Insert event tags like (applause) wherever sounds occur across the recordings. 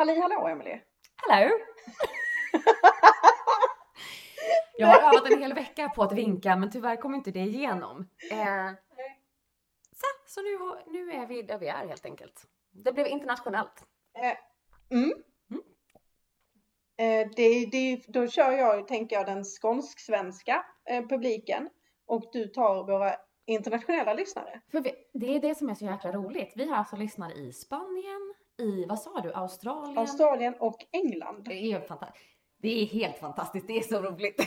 Halli hallå Emelie! Hallå! (laughs) Jag har övat en hel vecka på att vinka men tyvärr kom inte det igenom. Eh, så, så nu, nu är vi där vi är helt enkelt. Det blev internationellt. Mm. Mm. Eh, det, det, då kör jag, tänker jag, den skånsk-svenska eh, publiken och du tar våra internationella lyssnare. För vi, det är det som är så jäkla roligt. Vi har alltså lyssnare i Spanien, i vad sa du, Australien? Australien och England. det är fantastiskt. Det är helt fantastiskt, det är så roligt.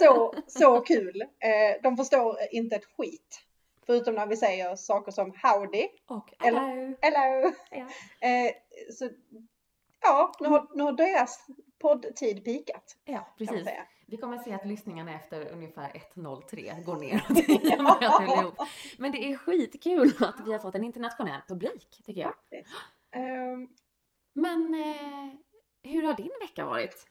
så, (laughs) så kul. Eh, de förstår inte ett skit. Förutom när vi säger saker som howdy, Och Eller- hello. hello. Ja. Eh, så ja, nu har, nu har deras poddtid pikat. Ja, precis. Vi kommer att se att lyssningarna efter ungefär 1.03 går ner. (laughs) Men det är skitkul att vi har fått en internationell publik, tycker jag. Faktiskt. Ehm, Men eh, hur har din vecka varit?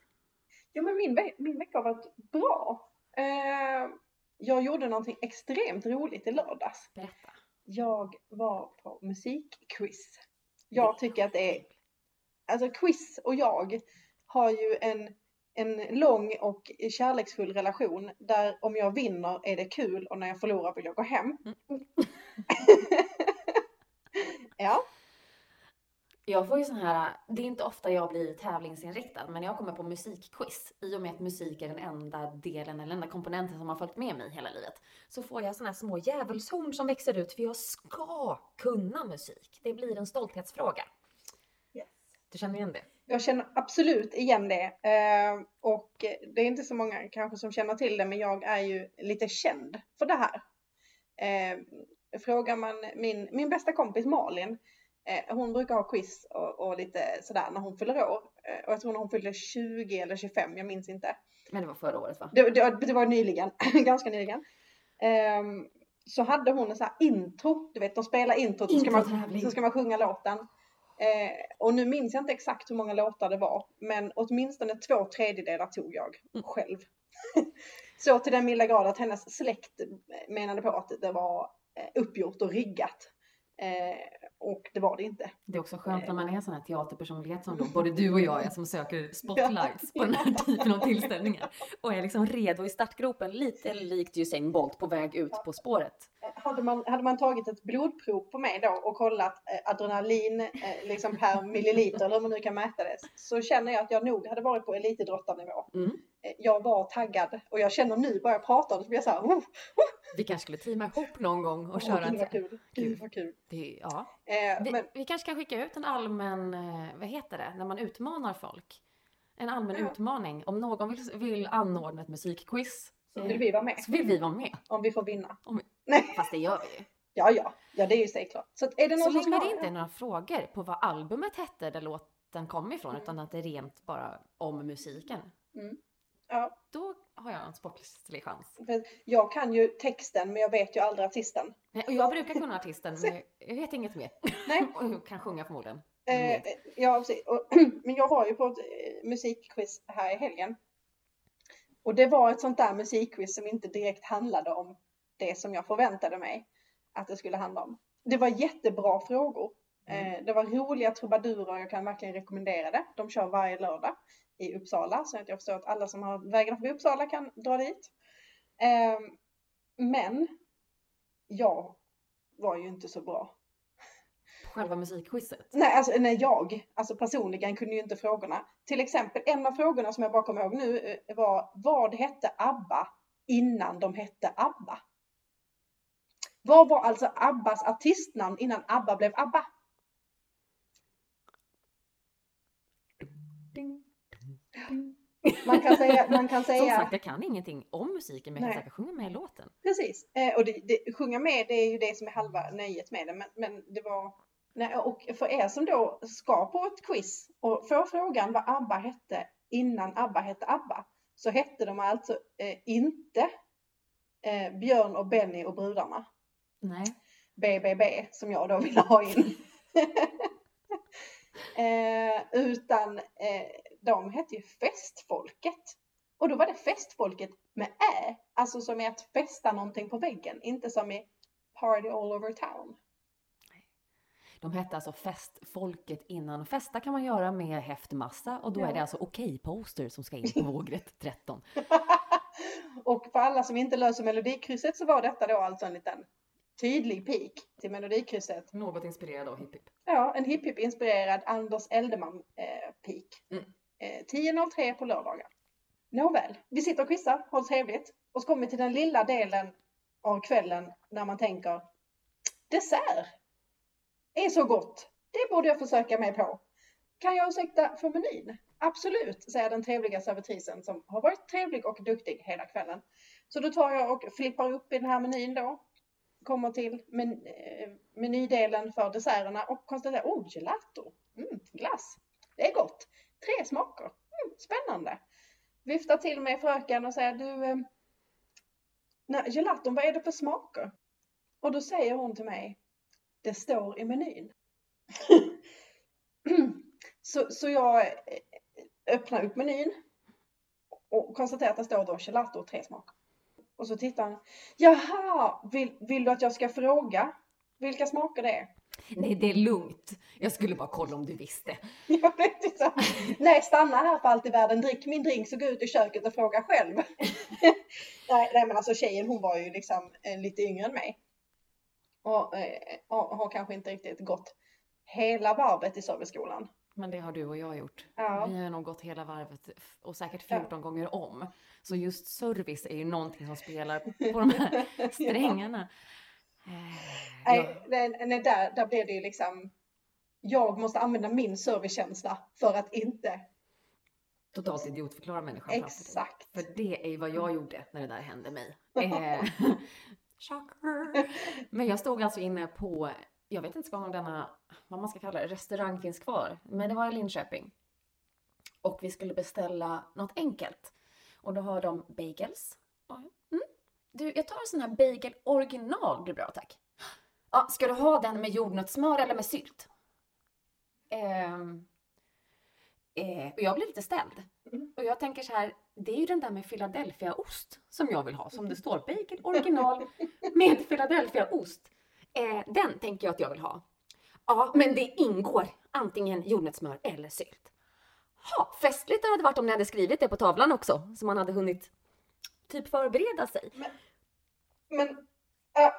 Ja, men min, ve- min vecka har varit bra. Eh, jag gjorde någonting extremt roligt i lördags. Berätta. Jag var på musikquiz. Jag tycker att det är, alltså quiz och jag har ju en, en lång och kärleksfull relation där om jag vinner är det kul och när jag förlorar vill jag gå hem. (laughs) ja, Jag får ju sån här, det är inte ofta jag blir tävlingsinriktad, men jag kommer på musikquiz. I och med att musik är den enda delen eller enda komponenten som har följt med mig hela livet. Så får jag såna här små djävulshorn som växer ut för jag ska kunna musik. Det blir en stolthetsfråga. Yes. Du känner igen det? Jag känner absolut igen det. Eh, och det är inte så många kanske som känner till det, men jag är ju lite känd för det här. Eh, frågar man min, min bästa kompis Malin, hon brukar ha quiz och, och lite sådär när hon fyller år. Eh, och jag tror när hon fyllde 20 eller 25, jag minns inte. Men det var förra året va? Det, det, det var nyligen, (laughs) ganska nyligen. Ehm, så hade hon en sån här intro, du vet de spelar introt så ska man, så ska man sjunga låten. Eh, och nu minns jag inte exakt hur många låtar det var, men åtminstone två tredjedelar tog jag Mm. själv. (laughs) så till den milda grad att hennes släkt menade på att det var eh, uppgjort och riggat. Eh, och det var det inte. Det är också skönt när man är en sån här teaterpersonlighet som då både du och jag är som söker (laughs) spotlights på den här typen av tillställningar. Och är liksom redo i startgropen, lite likt Usain Bolt på väg ut på spåret. Hade man, hade man tagit ett blodprov på mig då och kollat eh, adrenalin eh, liksom per (laughs) milliliter eller hur man nu kan mäta det så känner jag att jag nog hade varit på elitidrottarnivå. Mm. Eh, jag var taggad och jag känner nu bara jag pratar så blir jag så här, oh, Vi kanske skulle teama ihop någon gång och åh, köra en vad kul, gud vad kul. det, ja. Eh, vi, men vi kanske kan skicka ut en allmän, vad heter det, när man utmanar folk. En allmän Ja. utmaning. Om någon vill, vill anordna ett musikquiz så vill vi vara med så vill vi vara med. om vi får vinna. Om vi- Nej, Fast det gör vi ju. ja, ja, ja det är ju säkert. Så är det Så någon som länge ska det inte är några frågor på vad albumet hette där låten kom ifrån Mm. utan att det är rent bara om musiken. Ja, Då har jag en sportslig chans. jag kan ju texten men jag vet ju aldrig artisten. Nej, Och jag brukar kunna artisten men (laughs) jag vet inget mer. Nej. (laughs) Och kan sjunga förmodligen. Eh, ja, precis. (clears throat) Men jag var ju på ett eh, musikquiz här i helgen. Och det var ett sånt där musikquiz som inte direkt handlade om det som jag förväntade mig att det skulle handla om. Det var jättebra frågor. Mm. Eh, det var roliga trubadurer jag kan verkligen rekommendera det. De kör varje lördag i Uppsala så att jag förstår att alla som har vägarna förbi Uppsala kan dra dit. Eh, men jag var ju inte så bra. Själva musikquizet. Nej, alltså nej, jag, alltså personligen kunde ju inte frågorna. Till exempel en av frågorna som jag bara kommer ihåg nu eh, var vad hette ABBA innan de hette ABBA? Vad var alltså ABBAs artistnamn innan ABBA blev ABBA? Man kan säga, man kan Som säga sagt, jag kan ingenting om musiken men jag kan säkert sjunga med i låten. precis. Eh, och det, det, sjunga med det är ju det som är halva nöjet med det. Men, men det var, nej, och för er som då ska på ett quiz och får frågan vad ABBA hette innan ABBA hette ABBA så hette de alltså eh, inte eh, Björn och Benny och brudarna. Nej. BBB som jag då ville ha in. (laughs) eh, utan eh, de hette ju Festfolket. Och då var det Festfolket med Ä, alltså som är att fästa någonting på väggen, inte som i Party all over town. De hette alltså Festfolket innan. Festa kan man göra med häftmassa och då Ja. är det alltså okej-poster som ska in på vågrätt 13. (laughs) och för alla som inte löser melodikrysset så var detta då alltså en liten tydlig pik till melodikrysset. Något inspirerad av Hipp. Ja, en hipp hipp inspirerad Anders Eldeman eh. Mm. Eh, 10.03 på lördagar. Nåväl, vi sitter och quizar, har trevligt. Och så kommer vi till den lilla delen av kvällen när man tänker dessert är så gott. Det borde jag försöka mig på. Kan jag ursäkta för menyn? Absolut, säger den trevliga servitrisen som har varit trevlig och duktig hela kvällen. Så då tar jag och flippar upp i den här menyn då. Kommer till men, eh, menydelen för desserterna och konstaterar, oh, gelato, mm, glass, det är gott. Tre smaker, mm, spännande. Viftar till mig fröken och säger, du, eh, nej, gelaton, vad är det för smaker? Och då säger hon till mig, det står i menyn. (laughs) så, så jag eh, öppnar upp menyn och konstaterar att det står då gelato och tre smaker. Och så tittar han, jaha, vill, vill du att jag ska fråga vilka smaker det är? Nej, det är lugnt. Jag skulle bara kolla om du visste. (laughs) Jag vet inte. Nej, stanna här för allt i världen, drick min drink så gå ut i köket och fråga själv. (laughs) nej, nej, men alltså tjejen hon var ju liksom eh, lite yngre än mig. Och, eh, och har kanske inte riktigt gått hela varvet i serviceskolan. Men det har du och jag gjort. Ja. Vi har nog gått hela varvet och säkert 14 gånger om. Så just service är ju någonting som spelar (laughs) på de här strängarna. Eh, Nej, nej, där, där blev det ju liksom jag måste använda min servicekänsla för att inte. Totalt idiotförklara människan. Exakt. För det är ju vad jag gjorde när det där hände mig. (laughs) Eh, (laughs) shocker! Men jag stod alltså inne på, jag vet inte om denna, vad man ska kalla det, restaurang finns kvar. Men det var i Linköping. Och vi skulle beställa något enkelt. Och då har de bagels. Mm. Du, jag tar en sån här bagel original blir bra tack. Ja, ska du ha den med jordnötssmör eller med sylt? Ehm, eh, och jag blir lite ställd. Mm. Och jag tänker så här, det är ju den där med Philadelphia-ost som jag vill ha. Som det står, bagel original med Philadelphia-ost. Eh, den tänker jag att jag vill ha. Ja, men det ingår antingen jordnötssmör eller sylt. Ha, festligt det hade varit om ni hade skrivit det på tavlan också, så man hade hunnit typ förbereda sig. Men äh,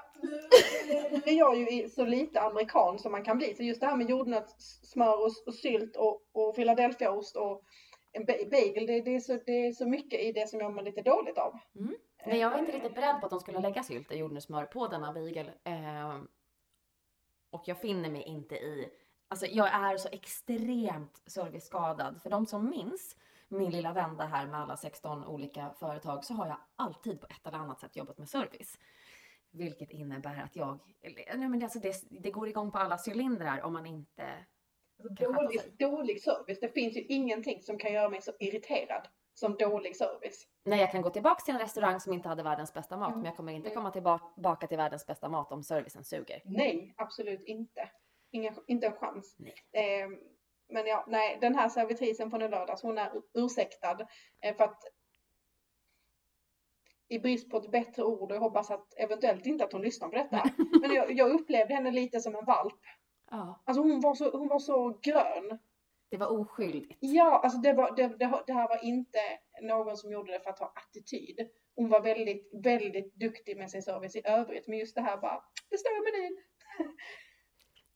nu är jag ju så lite amerikan som man kan bli. Så just det här med jordnötssmör och, och sylt och, och Philadelphiaost och en ba- bagel, det, det, är så, det är så mycket i det som jag mår lite dåligt av. Nej, jag var inte riktigt beredd på att de skulle lägga sylt och jordnötssmör på denna bagel. Eh, och jag finner mig inte i... Alltså jag är så extremt serviceskadad. För de som minns min lilla vända här med alla 16 olika företag så har jag alltid på ett eller annat sätt jobbat med service. Vilket innebär att jag... Nej men alltså det, det går igång på alla cylindrar om man inte... Sköta Dålig, dålig service. Det finns ju ingenting som kan göra mig så irriterad som dålig service. Nej, jag kan gå tillbaka till en restaurang som inte hade världens bästa mat. Mm. Men jag kommer inte komma tillbaka till världens bästa mat om servicen suger. Nej, absolut inte. Ingen, inte en chans. Eh, men ja, nej, den här servitrisen från i lördags, hon är ursäktad. Eh, för att i brist på ett bättre ord, och jag hoppas att eventuellt inte att hon lyssnar på detta. (laughs) men jag, jag upplevde henne lite som en valp. Ja, Alltså hon var så, hon var så grön. det var oskyldigt. Ja, alltså det, var, det, det, det här var inte någon som gjorde det för att ha attityd. Hon var väldigt, väldigt duktig med sin service i övrigt. Men just det här bara, det står i menyn.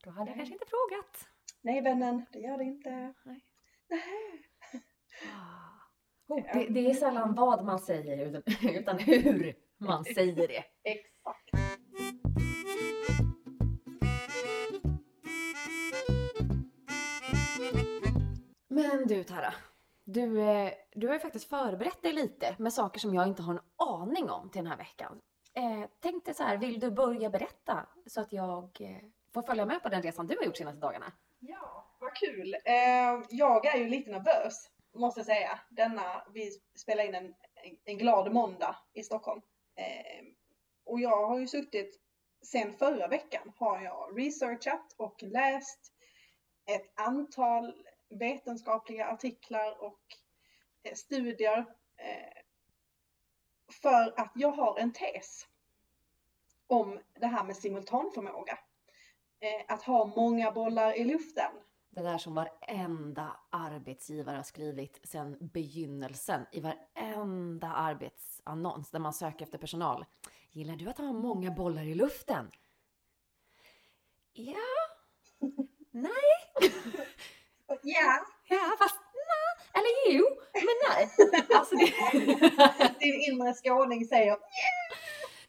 Då hade jag kanske inte frågat. Nej vännen, det gör det inte. Nej. Nej. Oh, det, det är sällan vad man säger utan, utan hur man säger det. (laughs) Exakt. Men du Tara, du, eh, du har ju faktiskt förberett dig lite med saker som jag inte har en aning om till den här veckan. Eh, tänkte så här, vill du börja berätta så att jag eh, får följa med på den resan du har gjort senaste dagarna? Ja, vad kul. Eh, jag är ju lite nervös, måste jag säga. Denna, vi spelar in en, en glad måndag i Stockholm. Eh, och jag har ju suttit, sen förra veckan har jag researchat och läst ett antal vetenskapliga artiklar och eh, studier eh, för att jag har en tes om det här med simultanförmåga. Eh, att ha många bollar i luften. Det där som varenda arbetsgivare har skrivit sedan begynnelsen i varenda arbetsannons där man söker efter personal. Gillar du att ha många bollar i luften? Ja. Nej. (laughs) Ja. Ja, fast nej. Eller jo, men nej. Alltså det... (laughs) Din inre skåning säger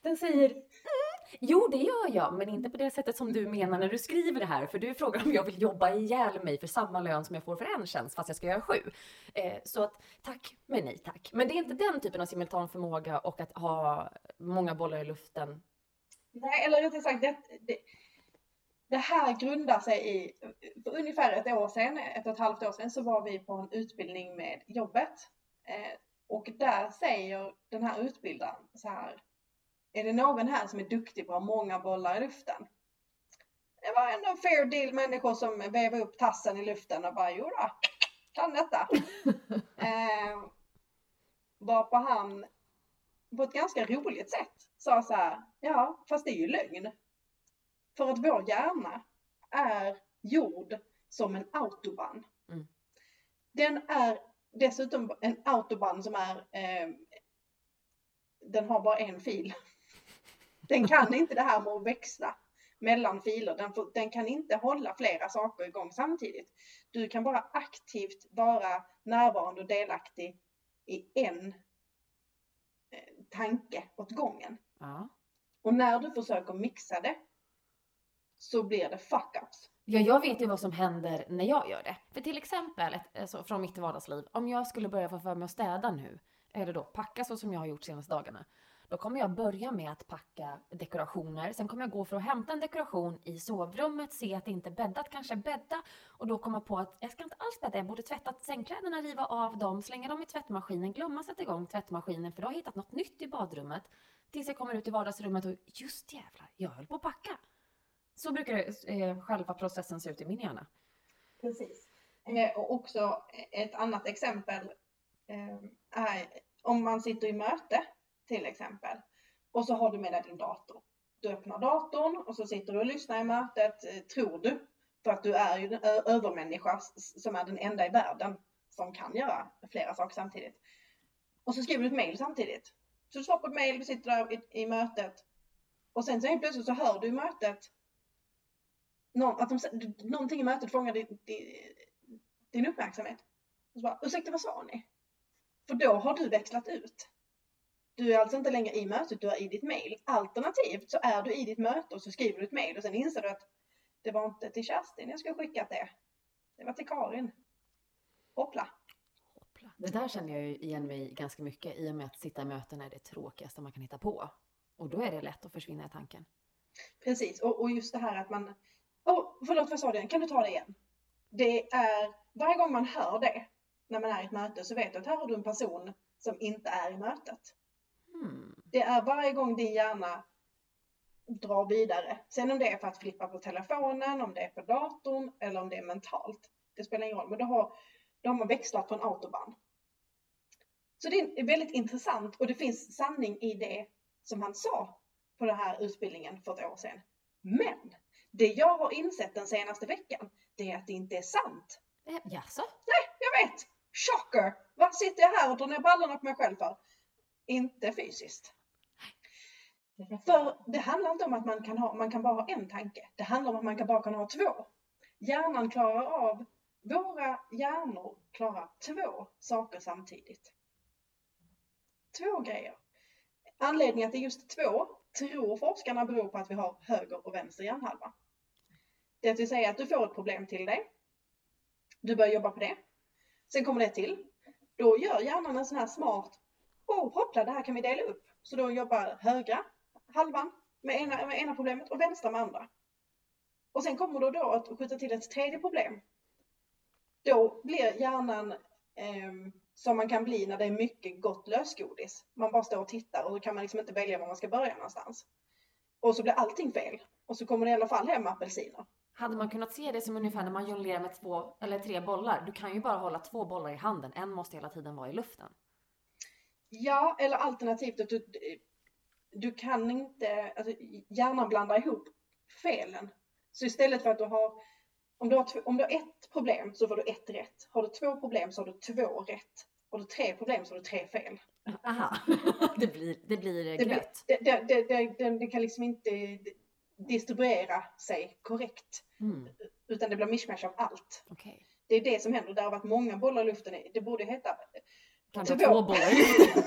Den säger mm, Jo, det gör jag, men inte på det sättet som du menar när du skriver det här. För du frågar om jag vill jobba ihjäl mig för samma lön som jag får för en tjänst, fast jag ska göra sju. Eh, så att tack, men nej tack. Men det är inte den typen av simultanförmåga och att ha många bollar i luften. Nej, eller rättare sagt, det, det, det här grundar sig i, för ungefär ett år sedan, ett och ett halvt år sedan, så var vi på en utbildning med jobbet. Eh, och där säger den här utbildaren så här, är det någon här som är duktig på att ha många bollar i luften? Det var ändå en fair deal människor som vevade upp tassen i luften och bara, jo då, kan detta. (laughs) eh, varpå han på ett ganska roligt sätt sa så här, ja, fast det är ju lögn. För att vår hjärna är gjord som en autobahn. Mm. Den är dessutom en autobahn som är, eh, den har bara en fil. Den kan inte det här med att växla mellan filer. Den, får, den, kan inte hålla flera saker igång samtidigt. Du kan bara aktivt vara närvarande och delaktig i en eh, tanke åt gången. Ja. Och när du försöker mixa det så blir det fuck-ups. Ja, jag vet ju vad som händer när jag gör det. För till exempel, alltså, från mitt vardagsliv, om jag skulle börja få för mig att städa nu, eller då packa så som jag har gjort senaste dagarna, då kommer jag börja med att packa dekorationer. Sen kommer jag gå för att hämta en dekoration i sovrummet, se att det inte är bäddat, kanske bädda. Och då komma på att jag ska inte alls bädda, jag borde tvätta sängkläderna, riva av dem, slänga dem i tvättmaskinen, glömma sätta igång tvättmaskinen för då har jag hittat något nytt i badrummet. Tills jag kommer ut i vardagsrummet och just jävlar, jag höll på att packa. Så brukar det, eh, själva processen se ut i min hjärna. Precis. Eh, och också ett annat exempel eh, är om man sitter i möte till exempel. Och så har du med dig din dator. Du öppnar datorn och så sitter du och lyssnar i mötet, eh, tror du. För att du är ju en övermänniska som är den enda i världen som kan göra flera saker samtidigt. Och så skriver du ett mail samtidigt. Så du svarar på ett mail, du sitter där i, i mötet. Och sen så helt plötsligt så hör du i mötet någon, att de, någonting i mötet fångar din, din, din uppmärksamhet. Och så bara, ursäkta vad sa ni? För då har du växlat ut. Du är alltså inte längre i mötet, du är i ditt mail. Alternativt så är du i ditt möte och så skriver du ett mail och sen inser du att det var inte till Kerstin jag skulle skickat det. Det var till Karin. Hoppla. Hoppla. Det där känner jag ju igen mig ganska mycket i och med att sitta i möten är det tråkigaste man kan hitta på. Och då är det lätt att försvinna i tanken. Precis, och, och just det här att man... Oh, förlåt, vad sa du? Kan du ta det igen? Det är, varje gång man hör det när man är i ett möte så vet du att här har du en person som inte är i mötet. Hmm. Det är varje gång din hjärna drar vidare. Sen om det är för att flippa på telefonen, om det är på datorn eller om det är mentalt. Det spelar ingen roll, men då har, då har man växlat från autobahn. Så det är väldigt intressant och det finns sanning i det som han sa på den här utbildningen för ett år sedan. Men det jag har insett den senaste veckan, det är att det inte är sant. Eh, jaså? Nej, jag vet! Chocker! Vad sitter jag här och drar ner brallorna på mig själv för? Inte fysiskt. För det handlar inte om att man kan, ha, man kan bara ha en tanke. Det handlar om att man kan bara kan ha två. Hjärnan klarar av, våra hjärnor klarar två saker samtidigt. Två grejer. Anledningen att det är just två tror forskarna beror på att vi har höger och vänster hjärnhalva. Det vill säga att du får ett problem till dig. Du börjar jobba på det. Sen kommer det till. Då gör hjärnan en sån här smart oh hoppla, det här kan vi dela upp. Så då jobbar högra halvan med ena, med ena problemet och vänstra med andra. Och sen kommer du då att skjuta till ett tredje problem. Då blir hjärnan eh, som man kan bli när det är mycket gott lösgodis. Man bara står och tittar och då kan man liksom inte välja var man ska börja någonstans. Och så blir allting fel. Och så kommer det i alla fall hem apelsiner. Hade man kunnat se det som ungefär när man jonglerar med två eller tre bollar? Du kan ju bara hålla två bollar i handen. En måste hela tiden vara i luften. Ja, eller alternativt att du, du kan inte, alltså hjärnan blandar ihop felen. Så istället för att du har, om du har, om du har ett problem så får du ett rätt. Har du två problem så har du två rätt. Har du tre problem så har du tre fel. Aha, (laughs) det blir, det blir Det, gröt. det, det, det, det kan liksom inte distribuera sig korrekt. Mm, Utan det blir mishmash av allt. Okej. Det är det som händer. Det har varit många bollar i luften. Det borde heta... Kanske Två. bollar. (laughs)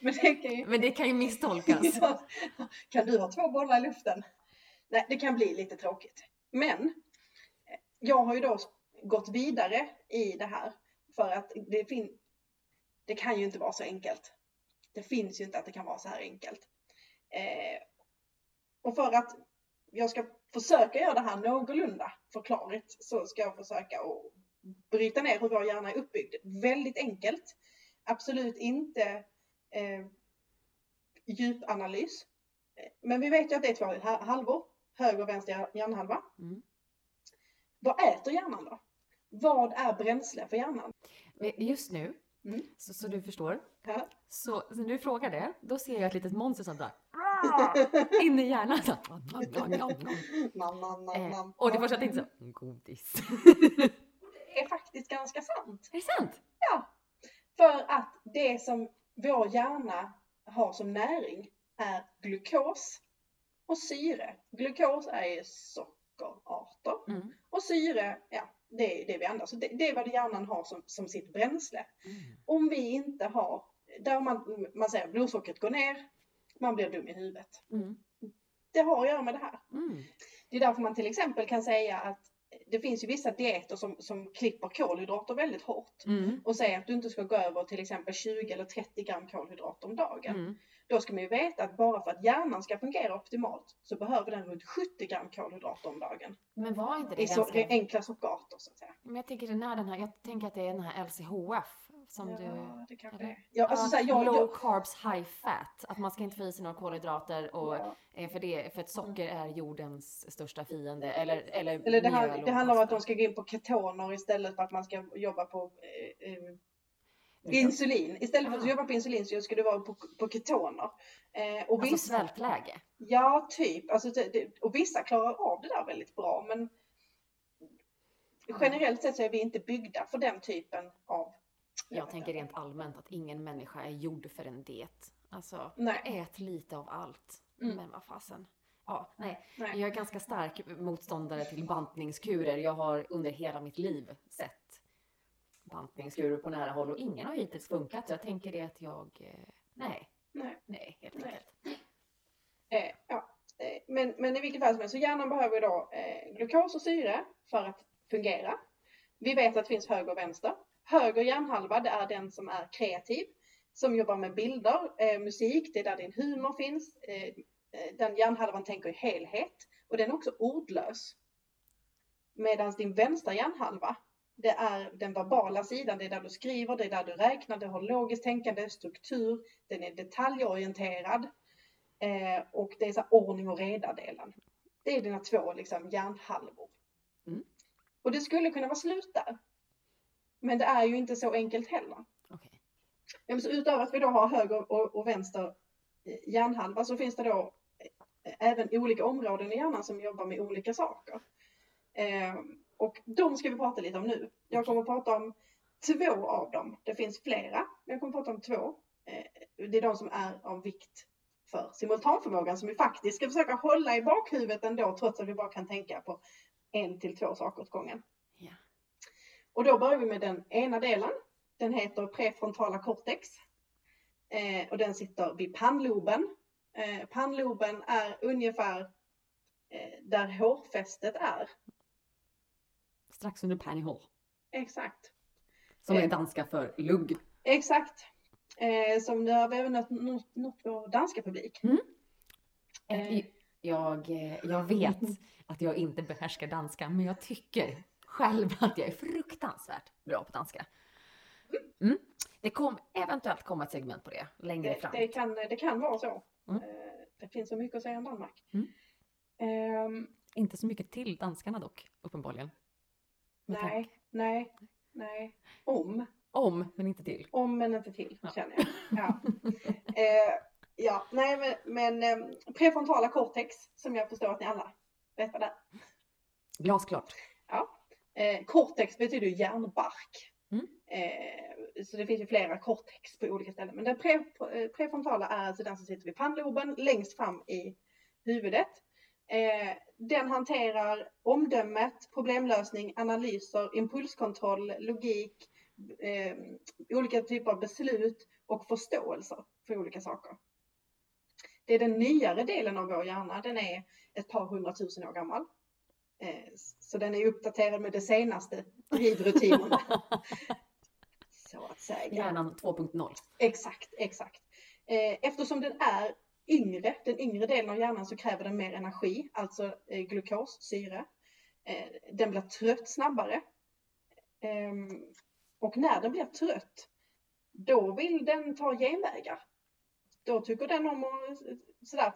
Men det ju... Men det kan ju misstolkas. (laughs) Ja. Kan du ha två bollar i luften? Nej, det kan bli lite tråkigt. Men eh, jag har ju då gått vidare i det här för att det, fin- det kan ju inte vara så enkelt. Det finns ju inte att det kan vara så här enkelt. Eh, och för att jag ska försöka göra det här någorlunda förklarligt så ska jag försöka att bryta ner hur vår hjärna är uppbyggd. Väldigt enkelt. Absolut inte eh, djupanalys. Men vi vet ju att det är två ha- halvor, höger och vänster hjärnhalva. Mm. Vad äter hjärnan då? Vad är bränsle för hjärnan? Just nu, Mm. så, så du förstår, Ja. så, så när du frågar det, då ser jag ett litet monster som där (laughs) inne i hjärnan. (laughs) Nam, nam, eh, och det första jag tänkte så, godis. Det är faktiskt ganska sant. är det sant? För att det som vår hjärna har som näring är glukos och syre. Glukos är ju sockerarter Mm. och syre, ja, det är det vi andas. Så det, det är vad hjärnan har som, som sitt bränsle. Mm. Om vi inte har, där man, man säger blodsockret går ner, man blir dum i huvudet. Mm. Det har att göra med det här. Mm. Det är därför man till exempel kan säga att det finns ju vissa dieter som, som klipper kolhydrater väldigt hårt Mm. och säger att du inte ska gå över till exempel 20 eller 30 gram kolhydrater om dagen. Mm. Då ska man ju veta att bara för att hjärnan ska fungera optimalt så behöver den runt 70 gram kolhydrater om dagen. Men var inte det I så, ganska... är enkla sockerarter så att säga. Men jag tänker den här, den här, jag tänker att det är den här LCHF som du... Ja, det kanske är. Ja, alltså, så här, jag, low jag, carbs, high fat. Att man ska inte få i sig några kolhydrater och ja. eh, för, det, för att socker är jordens största fiende. Eller, eller, Eller det, här, det handlar om att de ska gå in på ketoner istället för att man ska jobba på eh, eh, insulin. Istället för att Ah. jobba på insulin så ska du vara på, på ketoner. Eh, och Alltså vissa, svältläge. Ja, typ. Alltså, det, och vissa klarar av det där väldigt bra men generellt sett så är vi inte byggda för den typen av... Jag tänker rent allmänt att ingen människa är gjord för en diet. Alltså, Nej. ät lite av allt. Mm. Men vad fasen. Ja, nej. Nej. Jag är ganska stark motståndare till bantningskurer. Jag har under hela mitt liv sett bantningskurer på nära håll och ingen har hittills funkat. Så jag tänker det att jag, eh, nej, Nej. nej helt enkelt. Eh, ja. eh, men, men i vilket fall som helst, så hjärnan behöver då eh, glukos och syre för att fungera. Vi vet att det finns höger och vänster. Höger hjärnhalva, det är den som är kreativ, som jobbar med bilder, eh, musik, det är där din humor finns. Eh, eh, den hjärnhalvan tänker i helhet och den är också ordlös. Medan din vänstra hjärnhalva, det är den verbala sidan, det är där du skriver, det är där du räknar, det har logiskt tänkande, struktur, den är detaljorienterad. Eh, och det är så ordning och reda-delen. Det är dina två liksom, hjärnhalvor. Mm. Och det skulle kunna vara slut där. Men det är ju inte så enkelt heller. Ja, men så utöver att vi då har höger och, och vänster eh, hjärnhalva så finns det då eh, även olika områden i hjärnan som jobbar med olika saker. Eh, och de ska vi prata lite om nu. Jag kommer att prata om två av dem. Det finns flera, men jag kommer att prata om två. Eh, det är de som är av vikt för simultanförmågan som vi faktiskt ska försöka hålla i bakhuvudet ändå trots att vi bara kan tänka på en till två saker åt gången. Och då börjar vi med den ena delen. Den heter prefrontala cortex. Eh, och den sitter vid pannloben. Eh, pannloben är ungefär eh, där hårfästet är. Strax under pantyhole. Exakt. Som är Eh. danska för lugg. Exakt. Eh, som nu har vi även nått, nått, nått vår danska publik. Eh. Eh, Jag, jag vet (laughs) att jag inte behärskar danska, men jag tycker själv (laughs) att jag är fruktansvärt bra på danska. Mm. Det kommer eventuellt komma ett segment på det längre Det, fram. det, kan, det kan vara så. Mm. Eh, det finns så mycket att säga om Danmark. Mm. Ehm, Inte så mycket till danskarna dock, uppenbarligen. Med nej, tanke- nej, nej. Om. Om, men inte till. Om men inte till, Ja. känner jag. Ja. (laughs) eh, ja, nej men, men eh, prefrontala cortex, som jag förstår att ni alla vet vad det är. Glasklart. Ja. Eh, cortex betyder ju hjärnbark. Mm. Eh, så det finns ju flera cortex på olika ställen. Men den pre, eh, prefrontala är alltså den som sitter vid pannloben längst fram i huvudet. Eh, den hanterar omdömet, problemlösning, analyser, impulskontroll, logik, eh, olika typer av beslut och förståelser för olika saker. Det är den nyare delen av vår hjärna. Den är ett par hundratusen år gammal. Eh, så den är uppdaterad med det senaste drivrutinerna. (laughs) Så att säga. Hjärnan 2.0. Exakt, exakt. Eh, eftersom den är yngre, den yngre delen av hjärnan så kräver den mer energi, alltså eh, glukos, syre. Den blir trött snabbare. Ehm, och när den blir trött, då vill den ta genvägar. Då tycker den om att sådär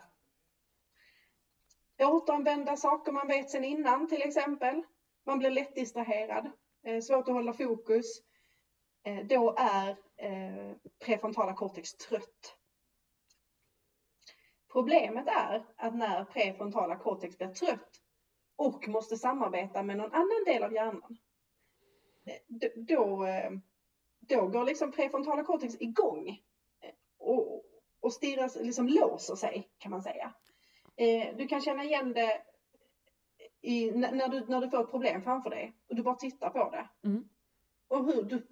återanvända saker man vet sedan innan till exempel. Man blir lätt distraherad, eh, svårt att hålla fokus. Eh, då är eh, prefrontala cortex trött. Problemet är att när prefrontala cortex blir trött och måste samarbeta med någon annan del av hjärnan, då, då går liksom prefrontala cortex igång och, och stirrar, liksom låser sig kan man säga. Eh, du kan känna igen det i, när, du, när du får problem framför dig och du bara tittar på det. Mm. Och hur du,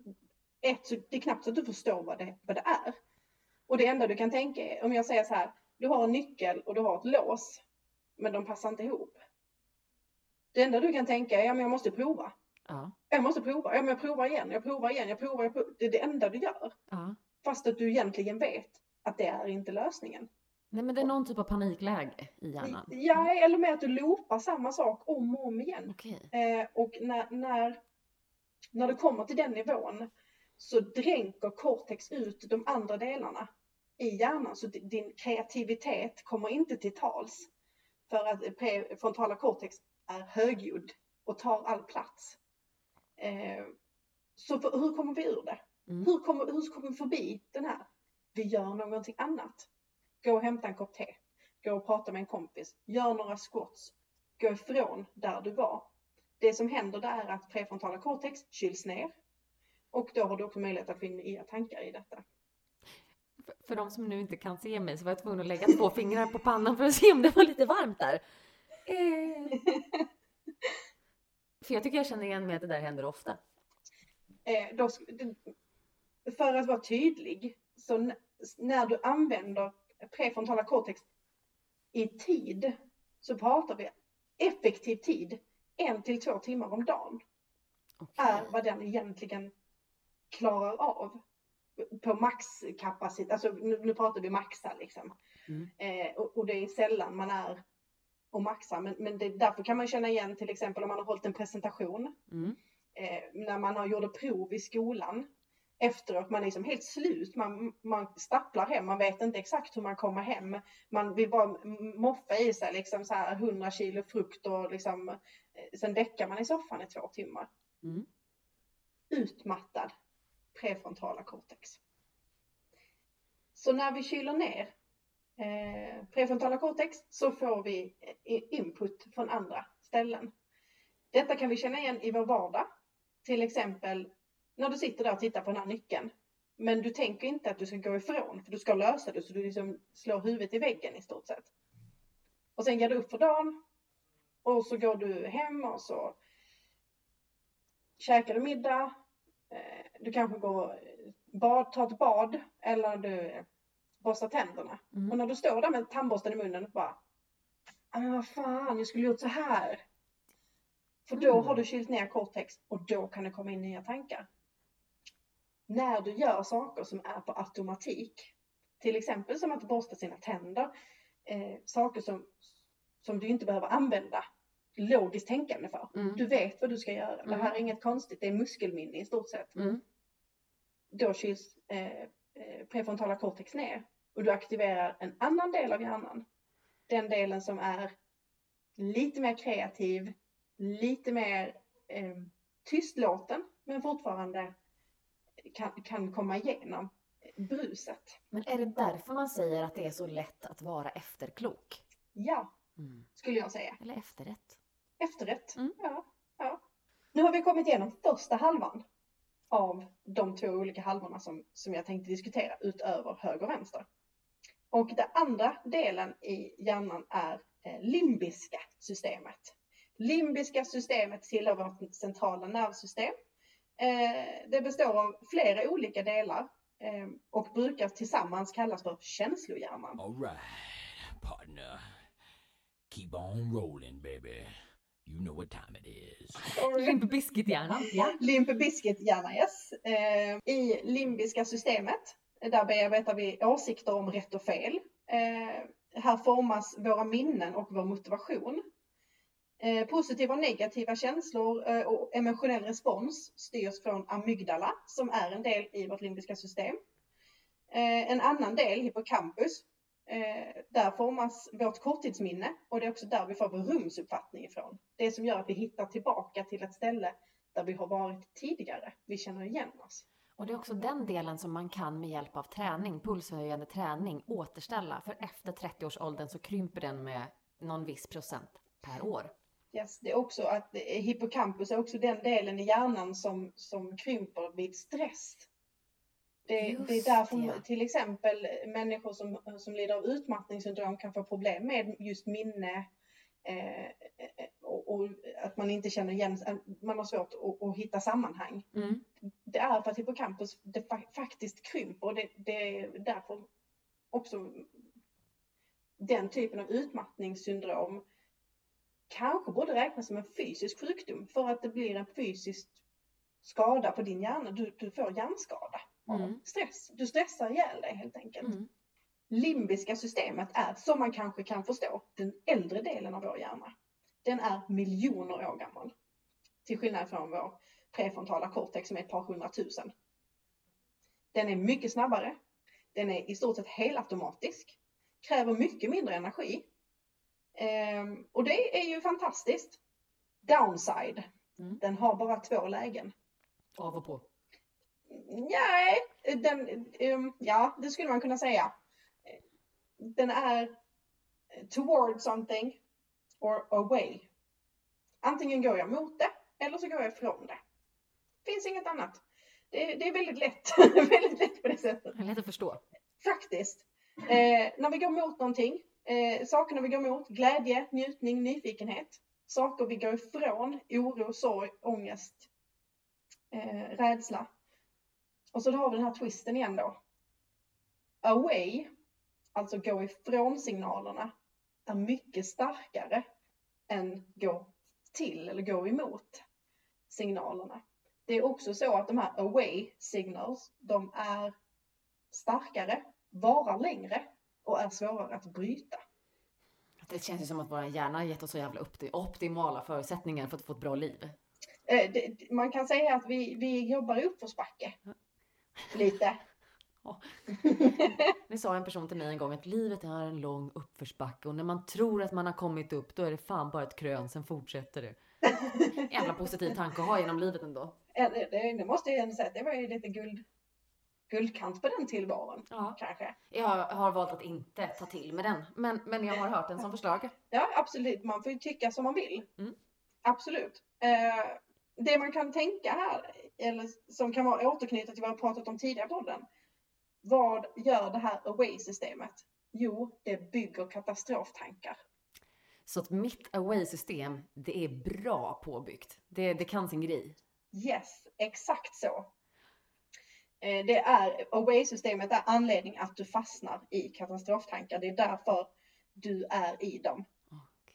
ett, det är knappt så att du förstår vad det, vad det är. Och det enda du kan tänka är, om jag säger så här, du har en nyckel och du har ett lås, men de passar inte ihop. Det enda du kan tänka är, ja men jag måste prova. Ja. Jag måste prova, ja men jag provar igen, jag provar igen, jag provar, jag provar. Det är det enda du gör. Ja. Fast att du egentligen vet att det är inte lösningen. Nej men det är någon typ av panikläge i hjärnan? Ja, eller med att du loopar samma sak om och om igen. Okay. Eh, och när, när, när du kommer till den nivån så dränker cortex ut de andra delarna i hjärnan. Så din kreativitet kommer inte till tals. För att frontala cortex är högljudd och tar all plats. Eh, så för, hur kommer vi ur det? Mm. Hur, kommer, hur kommer vi förbi den här? Vi gör någonting annat. Gå och hämta en kopp te. Gå och prata med en kompis. Gör några squats. Gå ifrån där du var. Det som händer där är att prefrontala cortex kyls ner. Och då har du också möjlighet att få in nya tankar i detta. För de som nu inte kan se mig så var jag tvungen att lägga två fingrar på pannan för att se om det var lite varmt där. Eh. För jag tycker jag känner igen mig att det där händer ofta. Eh, då, för att vara tydlig, så när du använder prefrontala cortex i tid så pratar vi effektiv tid, en till två timmar om dagen. Okay. Är vad den egentligen klarar av på maxkapacitet, alltså nu, nu, pratar vi maxa liksom. Mm. Eh, och, och, det är sällan man är och maxar, men, men det, därför kan man känna igen till exempel om man har hållit en presentation, mm. eh, när man har gjort prov i skolan, efteråt, man är liksom helt slut, man, man stapplar hem, man vet inte exakt hur man kommer hem. Man vill bara moffa i sig liksom så här 100 kilo frukt och liksom, eh, sen däckar man i soffan i två timmar. Mm. Utmattad prefrontala cortex. Så när vi kyler ner eh, prefrontala cortex så får vi eh, input från andra ställen. Detta kan vi känna igen i vår vardag. Till exempel när du sitter där och tittar på den här nyckeln. Men du tänker inte att du ska gå ifrån, för du ska lösa det, så du liksom slår huvudet i väggen i stort sett. Och sen ger du upp för dagen. Och så går du hem och så käkar du middag. Eh, du kanske går bad, tar ett bad eller du borstar tänderna. Mm. Och när du står där med tandborsten i munnen och bara ah, men vad fan, jag skulle gjort så här. För då mm. har du kylt ner cortex och då kan det komma in nya tankar när du gör saker som är på automatik, till exempel som att borsta sina tänder, eh, saker som, som du inte behöver använda logiskt tänkande för. Mm. Du vet vad du ska göra. Mm. Det här är inget konstigt, det är muskelminne i stort sett. Mm. Då kyls eh, eh, prefrontala cortex ner och du aktiverar en annan del av hjärnan. Den delen som är lite mer kreativ, lite mer eh, tystlåten, men fortfarande kan, kan komma igenom bruset. Men är det därför man säger att det är så lätt att vara efterklok? Ja, mm. skulle jag säga. Eller efterrätt. efterrätt. Mm. Ja, ja. Nu har vi kommit igenom första halvan av de två olika halvorna som, som jag tänkte diskutera utöver höger och vänster. Och den andra delen i hjärnan är eh, limbiska systemet. Limbiska systemet tillhör vårt centrala nervsystem. Eh, det består av flera olika delar eh, och brukar tillsammans kallas för känslohjärnan. All right, partner. Keep on rolling, baby. You know what time it is. (laughs) Limp Bizkit-hjärnan. Ja. Limp Bizkit-hjärna, yes. Eh, I limbiska systemet, där bearbetar vi åsikter om rätt och fel. Eh, här formas våra minnen och vår motivation. Eh, positiva och negativa känslor eh, och emotionell respons styrs från amygdala, som är en del i vårt limbiska system. Eh, en annan del, hippocampus, eh, där formas vårt korttidsminne och det är också där vi får vår rumsuppfattning ifrån. Det som gör att vi hittar tillbaka till ett ställe där vi har varit tidigare. Vi känner igen oss. Och det är också den delen som man kan med hjälp av träning, pulshöjande träning, återställa. För efter 30-årsåldern så krymper den med någon viss procent per år. Är också att eh, hippocampus är också den delen i hjärnan som, som krymper vid stress. Det, det är därför det. till exempel människor som, som lider av utmattningssyndrom kan få problem med just minne eh, och, och att man inte känner igen, man har svårt att, att hitta sammanhang. Mm. Det är för att hippocampus det fa- faktiskt krymper och det, det är därför också den typen av utmattningssyndrom kanske borde räknas som en fysisk sjukdom för att det blir en fysisk skada på din hjärna. Du, du får hjärnskada av Mm. stress. Du stressar ihjäl dig helt enkelt. Mm. Limbiska systemet är, som man kanske kan förstå, den äldre delen av vår hjärna. Den är miljoner år gammal. Till skillnad från vår prefrontala cortex som är ett par hundratusen. Den är mycket snabbare. Den är i stort sett helautomatisk. Kräver mycket mindre energi. Ehm, och det är ju fantastiskt. Downside. Mm. Den har bara två lägen. Av och på. Nej, den, ehm, ja, det skulle man kunna säga. Den är toward something or away. Antingen går jag mot det eller så går jag ifrån det. Finns inget annat. Det, det är väldigt lätt. (laughs) väldigt lätt på det sättet. Lätt att förstå. Faktiskt. Eh, när vi går mot någonting, eh, sakerna vi går emot, glädje, njutning, nyfikenhet. Saker vi går ifrån, oro, sorg, ångest, eh, rädsla. Och så har vi den här twisten igen då. Away, alltså gå ifrån signalerna, är mycket starkare än gå till eller gå emot signalerna. Det är också så att de här away signals, de är starkare, varar längre och är svårare att bryta. Det känns ju som att vår hjärna har gett oss så jävla opti- optimala förutsättningar för att få ett bra liv. Eh, man kan säga att vi, vi jobbar i uppförsbacke. Lite. Det sa en person till mig en gång att livet är en lång uppförsbacke och när man tror att man har kommit upp då är det fan bara ett krön, sen fortsätter det. Jävla positiv tanke att ha genom livet ändå. Det, det, det måste jag ändå säga, det var ju lite guld, guldkant på den tillvaron. Ja. Kanske. Jag har valt att inte ta till med den, men, men jag har hört den som förslag. Ja, absolut. Man får ju tycka som man vill. Mm. Absolut. Eh, det man kan tänka här, eller som kan vara återknutet till vad jag pratat om tidigare på podden. Vad gör det här away-systemet? Jo, det bygger katastroftankar. Så att mitt away-system, det är bra påbyggt. Det, det kan sin grej. Yes, exakt så. Eh, Det är, away-systemet är anledning att du fastnar i katastroftankar. Det är därför du är i dem.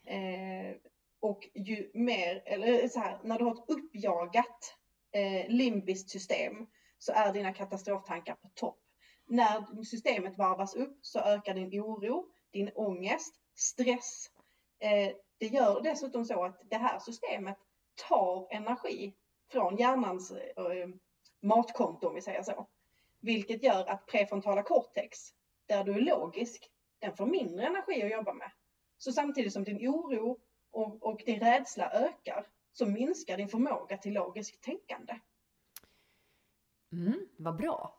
Eh, och ju mer, eller så här, när du har ett uppjagat eh, limbiskt system så är dina katastroftankar på topp. När systemet varvas upp så ökar din oro, din ångest, stress. Eh, det gör dessutom så att det här systemet tar energi från hjärnans matkonto om vi säger så. Vilket gör att prefrontala cortex, där du är logisk, den får mindre energi att jobba med. Så samtidigt som din oro och, och din rädsla ökar så minskar din förmåga till logiskt tänkande. Mm, vad bra.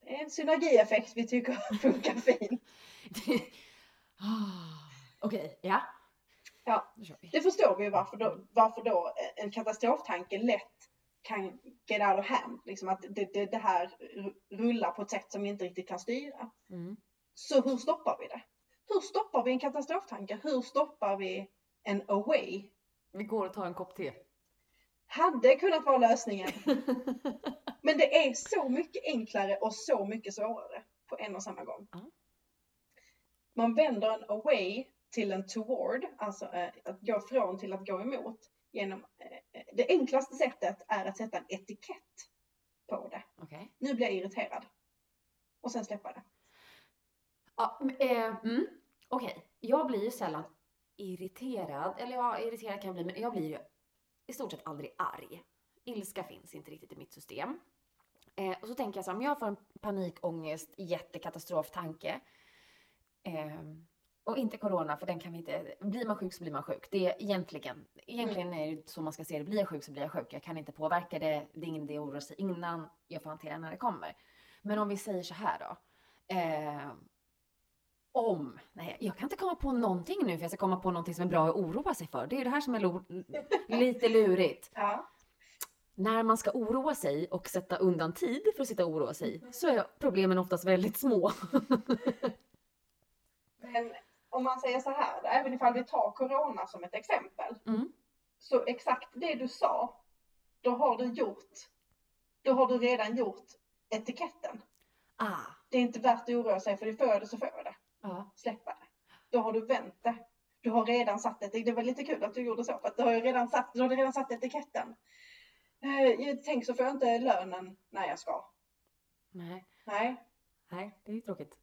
Det är en synergieffekt vi tycker (laughs) funkar fin. (laughs) Ah, Okej, ja. Ja. Vi. Det förstår vi varför då, varför då en katastroftanke lätt kan get out of hand. Liksom att det, det, det här rullar på ett sätt som vi inte riktigt kan styra. Mm. Så hur stoppar vi det? Hur stoppar vi en katastroftanke? Hur stoppar vi en away? Vi går och tar en kopp te. Hade kunnat vara lösningen. (laughs) Men det är så mycket enklare och så mycket svårare på en och samma gång. Man vänder en away till en toward, alltså eh, att gå från till att gå emot. Genom, eh, det enklaste sättet är att sätta en etikett på det. Okej. Nu blir jag irriterad. Och sen släppa det. Ja, eh, mm, Okej, jag blir ju sällan irriterad. Eller ja, irriterad kan jag bli, men jag blir ju i stort sett aldrig arg. Ilska finns inte riktigt i mitt system. Eh, och så tänker jag så här, om jag får en panikångest, jättekatastroftanke. Eh, och inte corona, för den kan vi inte... Blir man sjuk så blir man sjuk. Det är egentligen, egentligen är det så man ska se det. Blir jag sjuk så blir jag sjuk. Jag kan inte påverka det. Det är ingen idé att oroa sig innan. Jag får hantera när det kommer. Men om vi säger så här då. Eh, om, nej jag kan inte komma på någonting nu för jag ska komma på någonting som är bra att oroa sig för. Det är det här som är (laughs) lite lurigt. Ja. När man ska oroa sig och sätta undan tid för att sitta och oroa sig så är problemen oftast väldigt små. (laughs) Men om man säger så här, även ifall vi tar corona som ett exempel. Mm. Så exakt det du sa, då har du gjort, då har du redan gjort etiketten. Ah, Det är inte värt att oroa sig för det får det så får det. ja. Släppa det. Då har du vänt det. Du har redan satt det. Det var lite kul att du gjorde så för att du har redan satt, du har redan satt etiketten. Eh, tänk så får jag inte lönen när jag ska. Nej, Nej. nej, det är ju tråkigt.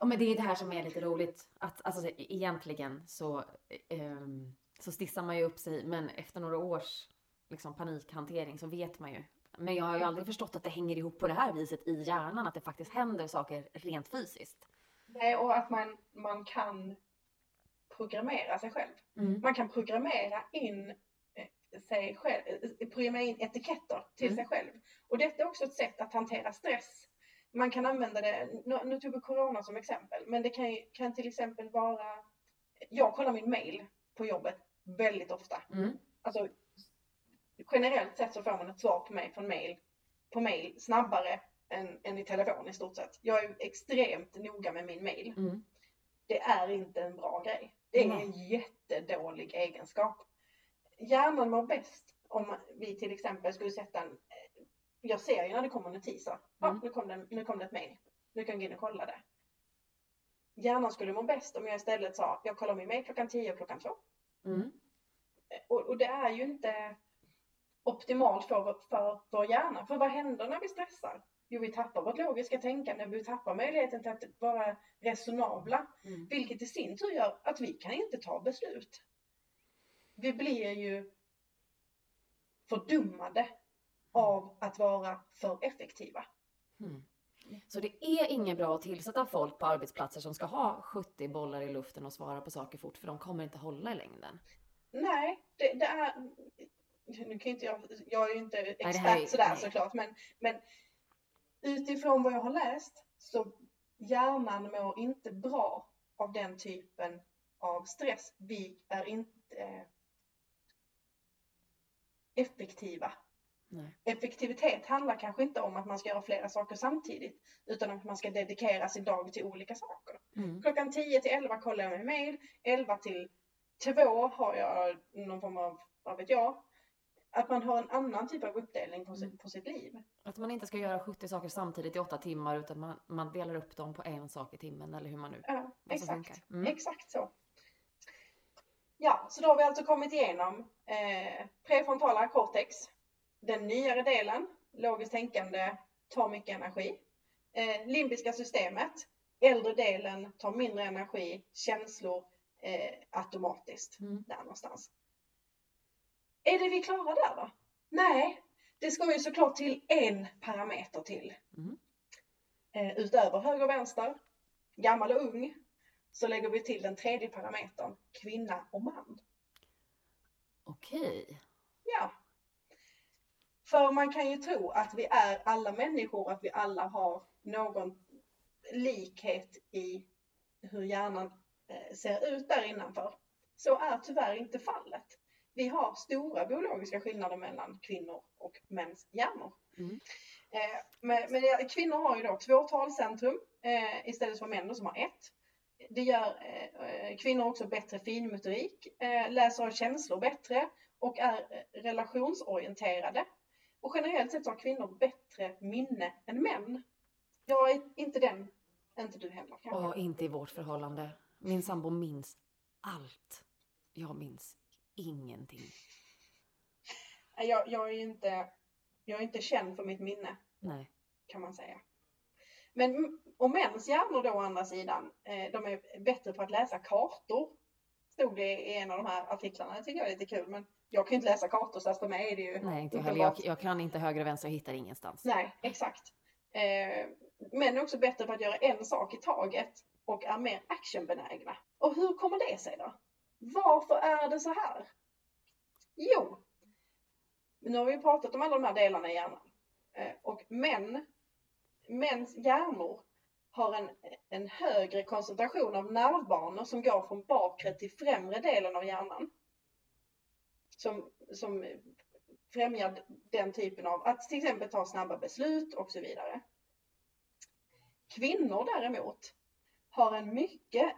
Ja, men det är det här som är lite roligt. Att alltså, egentligen så, ehm, så stissar man ju upp sig, men efter några års liksom, panikhantering så vet man ju. Men jag har ju aldrig förstått att det hänger ihop på det här viset i hjärnan, att det faktiskt händer saker rent fysiskt. Nej, och att man, man kan programmera sig själv. Mm. Man kan programmera in eh, sig själv, eh, programmera in etiketter till Mm. sig själv. Och detta är också ett sätt att hantera stress. Man kan använda det, nu, tog vi corona som exempel, men det kan, kan till exempel vara, jag kollar min mail på jobbet väldigt ofta. Mm. Alltså, generellt sett så får man ett svar på mig från mail, på mail snabbare än, än i telefon i stort sett. Jag är extremt noga med min mail Mm. det är inte en bra grej. Det är Nej. en jättedålig egenskap. Hjärnan mår bäst om vi till exempel skulle sätta en... eh, Jag ser ju när det kommer notiser. Ja, Mm. nu kom det, nu kom det ett mejl. Nu kan jag gå in och kolla det. Hjärnan skulle må bäst om jag istället sa, jag kollar min mejl klockan 10 och klockan 2. Mm. Och, och det är ju inte optimalt för, för vår hjärna. För vad händer när vi stressar? Jo, vi tappar vårt logiska tänkande, vi tappar möjligheten till att vara resonabla. Mm. Vilket i sin tur gör att vi kan inte ta beslut. Vi blir ju fördummade av att vara för effektiva. Mm. Så det är inget bra att tillsätta folk på arbetsplatser som ska ha 70 bollar i luften och svara på saker fort, för de kommer inte hålla i längden. Nej, det, det är... Nu kan inte jag, jag är ju inte expert här är- sådär nej. såklart, men, men utifrån vad jag har läst så hjärnan mår inte bra av den typen av stress. Vi är inte eh, effektiva Nej. effektivitet handlar kanske inte om att man ska göra flera saker samtidigt utan att man ska dedikera sin dag till olika saker. Mm. Klockan 10 till 11 kollar jag min mail, 11 till 2 har jag någon form av, vad vet jag, att man har en annan typ av uppdelning på, sitt, på sitt liv. Att man inte ska göra 70 saker samtidigt i 8 timmar, utan man, man delar upp dem på en sak i timmen, eller hur man nu Ja, exakt. Mm. Exakt så. Ja, så då har vi alltså kommit igenom eh, prefrontala cortex, den nyare delen, logiskt tänkande, tar mycket energi. Eh, limbiska systemet, äldre delen tar mindre energi, känslor eh, automatiskt, Mm. där någonstans. Är det vi klara där då? Nej, det ska ju såklart till en parameter till. Mm. Eh, utöver höger och vänster, gammal och ung, så lägger vi till den tredje parametern, kvinna och man. Okej. Ja. För man kan ju tro att vi är alla människor, att vi alla har någon likhet i hur hjärnan eh, ser ut där innanför. Så är tyvärr inte fallet. vi har stora biologiska skillnader mellan kvinnor och mäns hjärnor. Mm. Eh, men, men kvinnor har ju då två talcentrum eh, istället för män som har ett. Det gör eh, eh, kvinnor också bättre finmotorik, eh, läser av känslor bättre och är relationsorienterade. Och generellt sett har kvinnor bättre minne än män. Jag är inte den, inte du heller kanske. Och inte i vårt förhållande. Min sambo minns allt. Jag minns ingenting. Jag, jag är inte, jag är inte känd för mitt minne Nej. kan man säga. Men och mäns hjärnor då å andra sidan, eh, de är bättre på att läsa kartor. Stod det i en av de här artiklarna. Det tycker jag är lite kul. Men jag kan ju inte läsa kartor så för mig är det ju Nej, inte jag heller. Jag, jag kan inte höger och vänster och hittar ingenstans. Nej, exakt. Eh, är också bättre på att göra en sak i taget och är mer actionbenägna. Och hur kommer det sig då? Varför är det så här? Jo, nu har vi pratat om alla de här delarna i hjärnan. Eh, och män, mäns hjärnor har en, en högre koncentration av nervbanor som går från bakre till främre delen av hjärnan. Som, som främjar den typen av att till exempel ta snabba beslut och så vidare. Kvinnor däremot har en mycket,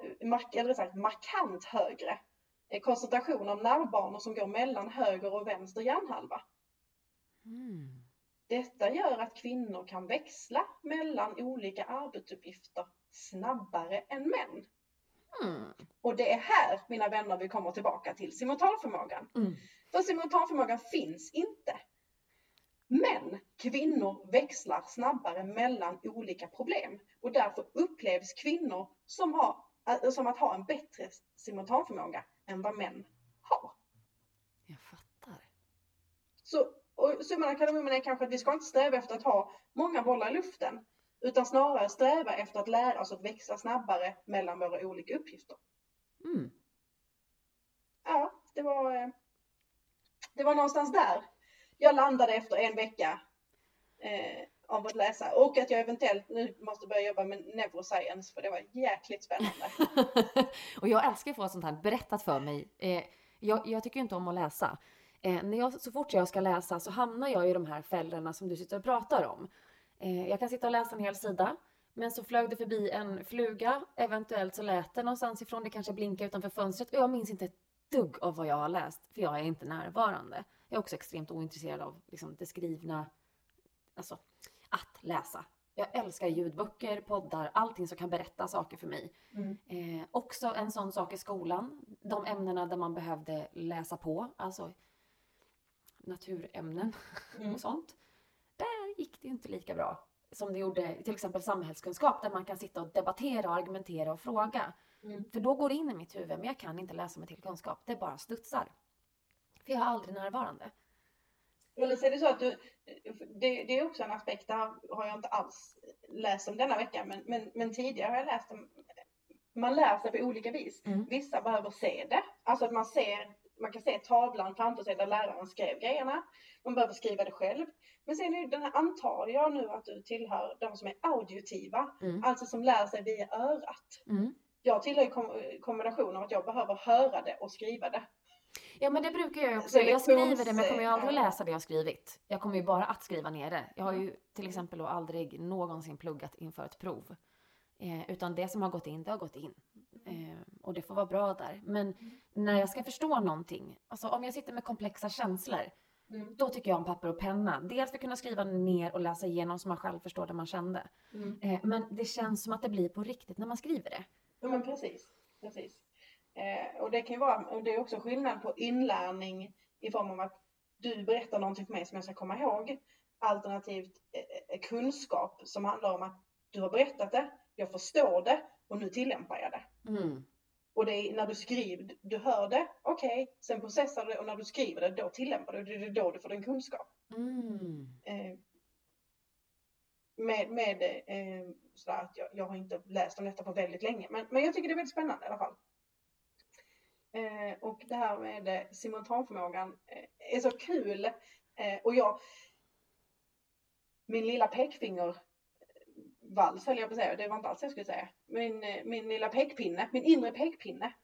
eller sagt markant högre eh, koncentration av nervbanor som går mellan höger och vänster hjärnhalva. Mm. Detta gör att kvinnor kan växla mellan olika arbetsuppgifter snabbare än män. Mm. Och det är här, mina vänner, vi kommer tillbaka till simultanförmågan. Mm. För simultanförmågan finns inte. Men kvinnor växlar snabbare mellan olika problem och därför upplevs kvinnor som, har, äh, som att ha en bättre simultanförmåga än vad män har. Jag fattar. Så och summan av kardemumman är kanske att vi ska inte sträva efter att ha många bollar i luften utan snarare sträva efter att lära oss att växa snabbare mellan våra olika uppgifter. Mm. Ja, det var, eh, det var någonstans där jag landade efter en vecka eh, av att läsa och att jag eventuellt nu måste börja jobba med neuroscience för det var jäkligt spännande. (laughs) och jag älskar att få sånt här berättat för mig. Eh, jag, jag tycker inte om att läsa. Eh, när jag, så fort jag ska läsa så hamnar jag i de här fällorna som du sitter och pratar om. Eh, jag kan sitta och läsa en hel sida. Men så flög det förbi en fluga. Eventuellt så lät det någonstans ifrån. Det kanske blinkade utanför fönstret. Och jag minns inte ett dugg av vad jag har läst. För jag är inte närvarande. Jag är också extremt ointresserad av liksom, det skrivna. Alltså, att läsa. Jag älskar ljudböcker, poddar, allting som kan berätta saker för mig. Mm. Eh, också en sån sak i skolan. De ämnena där man behövde läsa på. Alltså naturämnen (laughs) Mm. och sånt. Där gick det ju inte lika bra som det gjorde till exempel samhällskunskap där man kan sitta och debattera, och argumentera och fråga. Mm. För då går det in i mitt huvud, men jag kan inte läsa mig till kunskap. Det bara studsar. För jag är aldrig närvarande. Eller så är det så att du, det, det är också en aspekt, det här har jag inte alls läst om denna vecka, men, men, men tidigare har jag läst om, man lär sig på olika vis. Mm. Vissa behöver se det, alltså att man ser, man kan se tavlan framför sig där läraren skrev grejerna. Man behöver skriva det själv. Men sen är den här, antar jag nu att du tillhör de som är auditiva, Mm. alltså som lär sig via örat. Mm. Jag tillhör kom, kombinationen av att jag behöver höra det och skriva det. Ja men det brukar jag också. Så Jag skriver det men jag kommer ju aldrig läsa det jag skrivit. Jag kommer ju bara att skriva ner det. Jag har ju till exempel då aldrig någonsin pluggat inför ett prov. Eh, utan det som har gått in, det har gått in. Eh, och det får vara bra där. Men när jag ska förstå någonting, alltså om jag sitter med komplexa känslor, Mm. då tycker jag om papper och penna. Dels för att kunna skriva ner och läsa igenom så man själv förstår det man kände. Mm. Eh, men det känns som att det blir på riktigt när man skriver det. Ja men precis. precis. Eh, och det kan ju vara, och det är också skillnad på inlärning i form av att du berättar någonting för mig som jag ska komma ihåg. Alternativt eh, eh, kunskap som handlar om att du har berättat det, jag förstår det och nu tillämpar jag det. Mm. Och det är när du skriver, du hör det, okej, sen processar du det och när du skriver det, då tillämpar du det. Det är då du får din kunskap. Mm. Eh, med med eh, sådär att jag, jag har inte läst om detta på väldigt länge. Men, men jag tycker det är väldigt spännande i alla fall. Eh, och det här med eh, simultanförmågan eh, är så kul. Eh, och jag, min lilla pekfinger vals höll jag på att säga, det var inte alls det jag skulle säga. Min, eh, min lilla pekpinne, min inre pekpinne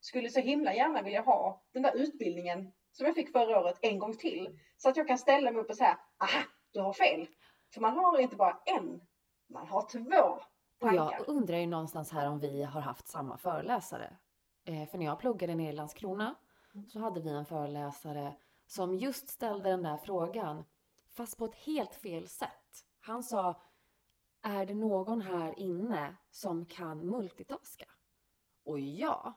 skulle så himla gärna vilja ha den där utbildningen som jag fick förra året en gång till. Så att jag kan ställa mig upp och säga, aha, du har fel. För man har inte bara en, man har två Och jag tankar. undrar ju någonstans här om vi har haft samma föreläsare. Eh, för när jag pluggade nere i Landskrona så hade vi en föreläsare som just ställde den där frågan, fast på ett helt fel sätt. Han sa, är det någon här inne som kan multitaska? Och ja,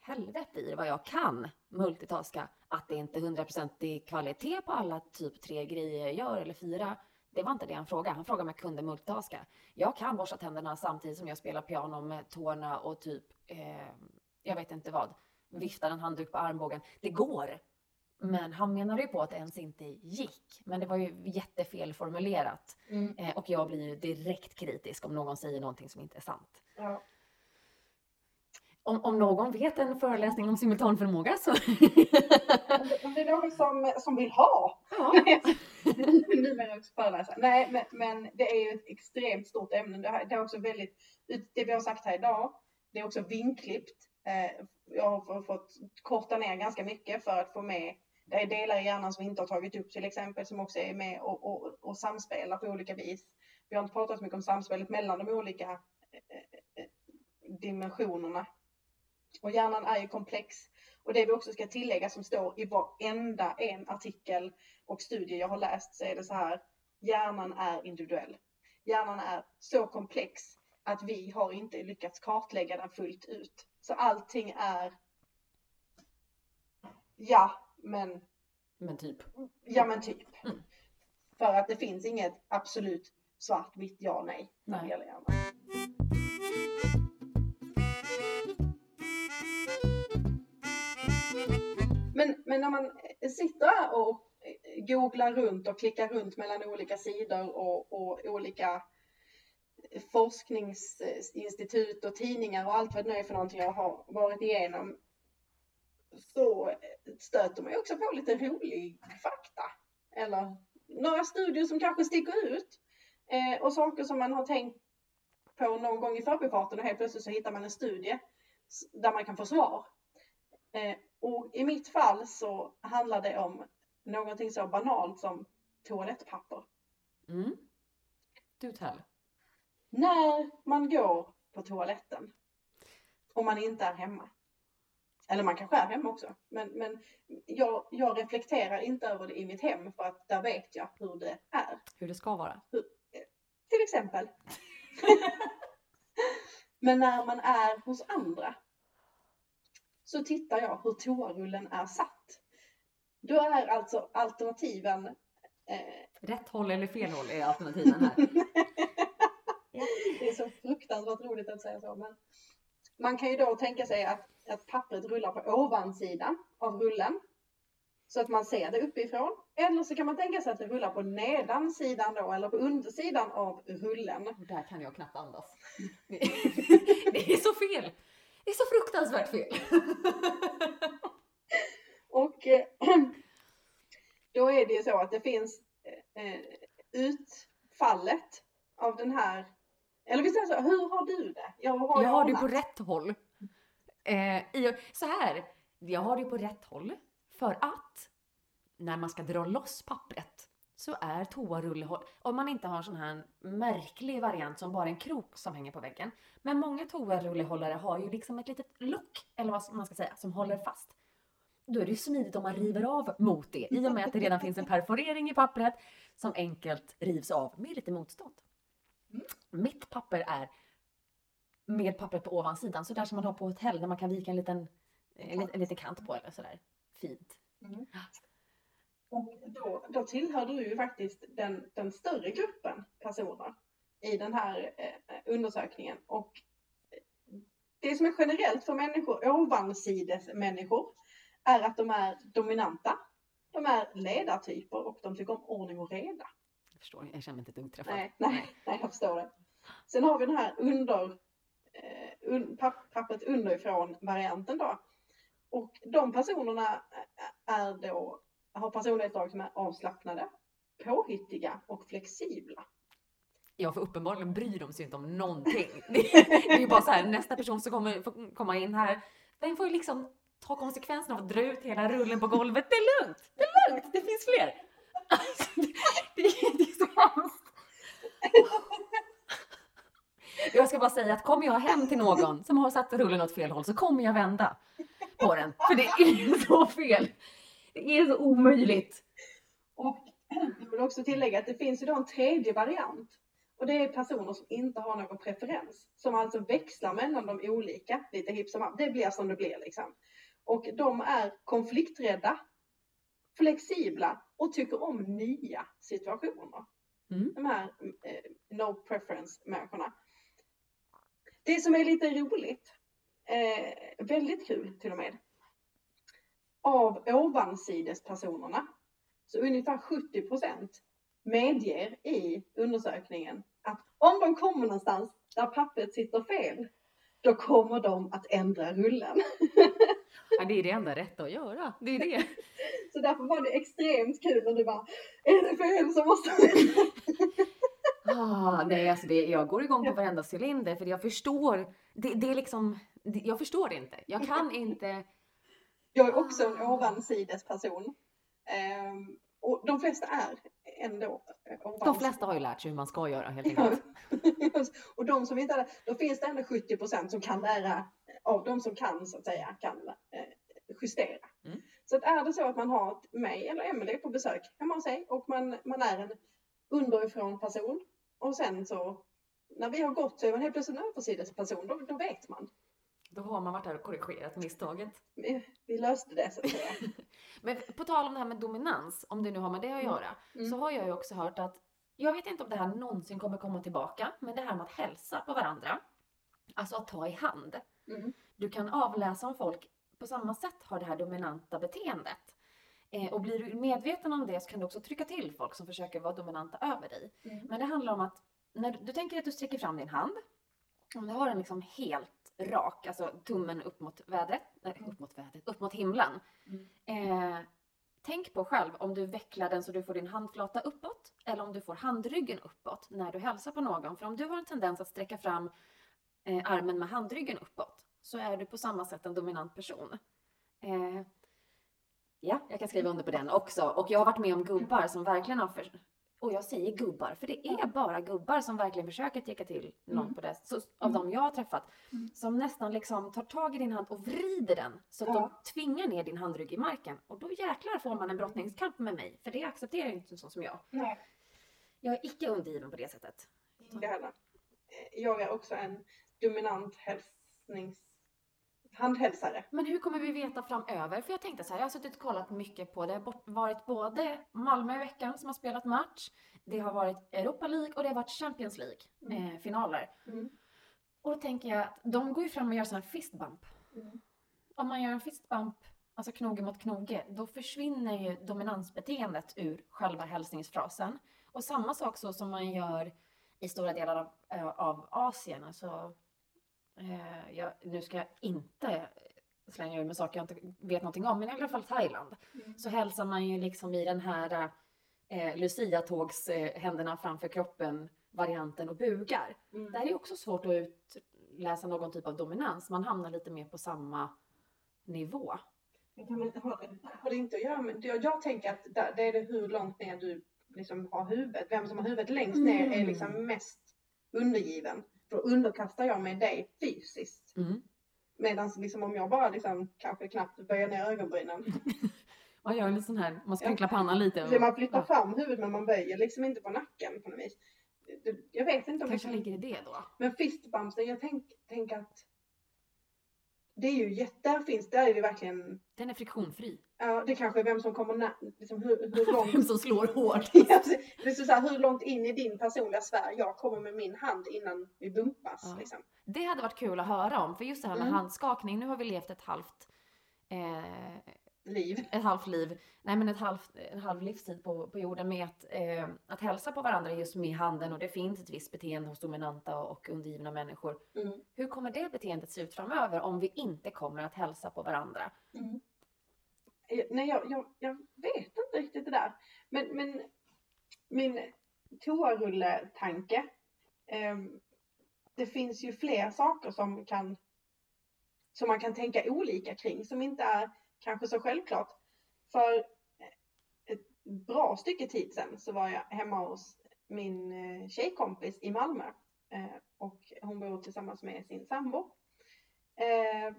helvete i vad jag kan multitaska. Att det inte är hundraprocentig kvalitet på alla typ tre grejer jag gör eller fyra. Det var inte det han frågade. Han frågade om jag kunde multitaska. Jag kan borsta tänderna samtidigt som jag spelar piano med tårna och typ, eh, jag vet inte vad, viftar en handduk på armbågen. Det går. Men han menade ju på att det ens inte gick. Men det var ju jättefel formulerat. Mm. Eh, och jag blir ju direkt kritisk om någon säger någonting som inte är sant. Ja. Om, om någon vet en föreläsning om simultanförmåga så... (laughs) Om det- är någon som, som vill ha ja. (laughs) Nej, men, men det är ju ett extremt stort ämne. Det, här, det är också väldigt, det vi har sagt här idag, det är också vinklippt. Eh, jag har fått korta ner ganska mycket för att få med, det är delar i hjärnan som vi inte har tagit upp till exempel, som också är med och, och, och samspelar på olika vis. Vi har inte pratat så mycket om samspelet mellan de olika eh, eh, eh, dimensionerna. Och hjärnan är ju komplex. Och det vi också ska tillägga som står i varenda en artikel och studie jag har läst så är det så här. Hjärnan är individuell. Hjärnan är så komplex att vi har inte lyckats kartlägga den fullt ut. Så allting är ja, men Men typ. ja, men typ. Mm. För att det finns inget absolut svart, vitt, ja, nej när det gäller hjärnan. Men, men när man sitter här och googlar runt och klickar runt mellan olika sidor och, och olika forskningsinstitut och tidningar och allt vad det nu är för någonting jag har varit igenom så stöter man ju också på lite rolig fakta. Eller några studier som kanske sticker ut. Eh, och saker som man har tänkt på någon gång i förbifarten och helt plötsligt så hittar man en studie där man kan få svar. Eh, och i mitt fall så handlar det om någonting så banalt som toalettpapper. Mm. Du tell. När man går på toaletten och man inte är hemma. Eller man kanske är hemma också. Men, men jag, jag reflekterar inte över det i mitt hem för att där vet jag hur det är. Hur det ska vara. Till exempel. (laughs) Men när man är hos andra så tittar jag hur toarullen är satt. Då är alltså alternativen eh, Rätt håll eller fel håll är alternativen här. (laughs) Det är så fruktansvärt roligt att säga så. Men man kan ju då tänka sig att, att pappret rullar på ovansidan av rullen. Så att man ser det uppifrån. Eller så kan man tänka sig att det rullar på nedansidan då, eller på undersidan av rullen. Där kan jag knappt andas. Det (laughs) det är så fel! Det är så fruktansvärt fel. (laughs) Och eh, (clears throat) då är det ju så att det finns eh, utfallet av den här, eller vi säger så, hur har du det? Jag har, Jag har det på rätt håll. Eh, så här, jag har det på rätt håll för att när man ska dra loss pappret så är toarullehåll, om man inte har sån här märklig variant som bara en krok som hänger på väggen. Men många toarullehållare har ju liksom ett litet lock, eller vad man ska säga, som håller fast. Då är det ju smidigt om man river av mot det i och med att det redan finns en perforering i pappret som enkelt rivs av med lite motstånd. Mitt papper är med pappret på ovansidan, så där som man har på hotell där man kan vika en liten, en, liten- en liten kant på eller sådär. Fint. Mm. Och då, då tillhör du ju faktiskt den, den större gruppen personer i den här eh, undersökningen. Och det som är generellt för människor, ovansides människor, är att de är dominanta. De är ledartyper och de tycker om ordning och reda. Jag förstår, jag känner mig inte ett dugg träffad. Nej, nej, nej, jag förstår det. Sen har vi den här under, eh, un, papp, pappret underifrån varianten då. Och de personerna är då, har personlighetsdrag som är avslappnade, påhittiga och flexibla. Ja, för uppenbarligen bryr de sig inte om någonting. Det, (laughs) det är ju bara så här, nästa person som kommer komma in här Den får ju liksom ta konsekvenserna av att dra ut hela rullen på golvet. Det är lugnt! Det är lugnt! Det finns fler! (laughs) Alltså, det, det, hemskt. Jag ska bara säga att kommer jag hem till någon som har satt rullen åt fel håll så kommer jag vända på den. För det är (laughs) så fel. Det är så omöjligt. Och jag vill också tillägga att det finns ju då en tredje variant. Och det är personer som inte har någon preferens. Som alltså växlar mellan de olika lite hipp som. Det blir som det blir liksom. Och de är konflikträdda, flexibla och tycker om nya situationer. Mm. De här eh, no preference människorna. Det som är lite roligt, eh, väldigt kul till och med. Av ovansidespersonerna så ungefär 70 procent medger i undersökningen att om de kommer någonstans där pappret sitter fel, då kommer de att ändra rullen. Ja, det är det enda rätta att göra. Det är det. (laughs) Så därför var det extremt kul när du bara, är det fel så måste vi... (laughs) Ah, nej, alltså det, jag går igång på varenda cylinder för jag förstår. Det, det är liksom, det, jag förstår det inte. Jag kan (laughs) inte. Jag är också en ovansidesperson. Ehm, och de flesta är ändå eh, De flesta har ju lärt sig hur man ska göra helt enkelt. (laughs) och de som inte det, då finns det ändå 70 procent som kan lära, av de som kan så att säga, kan eh, justera. Mm. Så att är det så att man har mig eller Emelie på besök hemma hos sig och man, man är en underifrån person och sen så när vi har gått så är man helt plötsligt en översidesperson, då, då vet man. Då har man varit där och korrigerat misstaget. Vi, vi löste det så att säga. (laughs) Men på tal om det här med dominans, om det nu har med det att Mm. göra, Mm. så har jag ju också hört att, jag vet inte om det här någonsin kommer komma tillbaka, men det här med att hälsa på varandra, alltså att ta i hand. Mm. Du kan avläsa om folk på samma sätt har det här dominanta beteendet. Eh, och blir du medveten om det så kan du också trycka till folk som försöker vara dominanta över dig. Mm. Men det handlar om att när du, du tänker att du sträcker fram din hand, om du har den liksom helt rak, alltså tummen upp mot vädret, nej, upp mot vädret, upp mot himlen. Eh, tänk på själv om du vecklar den så du får din handflata uppåt eller om du får handryggen uppåt när du hälsar på någon. För om du har en tendens att sträcka fram eh, armen med handryggen uppåt så är du på samma sätt en dominant person. Eh, ja, jag kan skriva under på den också. Och jag har varit med om gubbar som verkligen har för... Och jag säger gubbar, för det är bara gubbar som verkligen försöker täcka till någon Mm. på det. Så, av dem jag har träffat. Mm. Som nästan liksom tar tag i din hand och vrider den så att Ja. de tvingar ner din handrygg i marken. Och då jäklar får man en brottningskamp med mig. För det accepterar inte så som jag. Nej. Jag är icke undergiven på det sättet. Eh, Jag är också en dominant hälsnings... handhälsare. Men hur kommer vi veta framöver? För jag tänkte så här, jag har suttit och kollat mycket på det. Det har varit både Malmö i veckan som har spelat match. Det har varit Europa League och det har varit Champions League Mm. eh, finaler. Mm. Och då tänker jag att de går ju fram och gör sån här fistbump. Mm. Om man gör en fistbump, alltså knoge mot knoge, då försvinner ju dominansbeteendet ur själva hälsningsfrasen. Och samma sak så som man gör i stora delar av, eh, av Asien. Alltså, eh, jag, nu ska jag inte slänga ur med saker jag inte vet någonting om, men i alla fall Thailand. Mm. Så hälsar man ju liksom i den här eh, Lucia-tågs eh, händerna framför kroppen varianten och bugar. Mm. Där är också svårt att utläsa någon typ av dominans. Man hamnar lite mer på samma nivå. Men det? Har det inte att göra med... Jag, jag tänker att det är det hur långt ner du liksom har huvudet. Vem som har huvudet längst ner är Mm. liksom mest undergiven. Då underkastar jag mig dig fysiskt. Mm. Medan liksom om jag bara liksom kanske knappt böjer ner ögonbrynen. (laughs) Man gör lite sån här, man skrynklar pannan lite. Så man flyttar ja, fram huvudet men man böjer liksom inte på nacken på något vis. Det- Jag vet inte om kanske det kan... ligger i det då. Men fistbumpsen, jag tänker tänk att det är ju jätte, där finns, där är det verkligen, Den är friktionfri. ja det kanske är vem som kommer när, liksom hur, hur (laughs) långt Vem som slår hårt. Ja, precis. så här, hur långt in i din personliga sfär jag kommer med min hand innan vi bumpas. Ja. Liksom. Det hade varit kul att höra om, för just det här med Mm. handskakning, nu har vi levt ett halvt eh, Liv. ett halvt liv, nej men ett halvt, en halv livstid på, på jorden med att, eh, att hälsa på varandra just med handen och det finns ett visst beteende hos dominanta och undergivna människor. Mm. Hur kommer det beteendet se ut framöver om vi inte kommer att hälsa på varandra? Mm. Eh, Nej, jag, jag, jag vet inte riktigt det där. Men, men min toarulle-tanke. ehm, det finns ju fler saker som kan som man kan tänka olika kring, som inte är kanske så självklart. För ett bra stycke tid sedan så var jag hemma hos min eh, tjejkompis i Malmö eh, och hon bor tillsammans med sin sambo. Eh,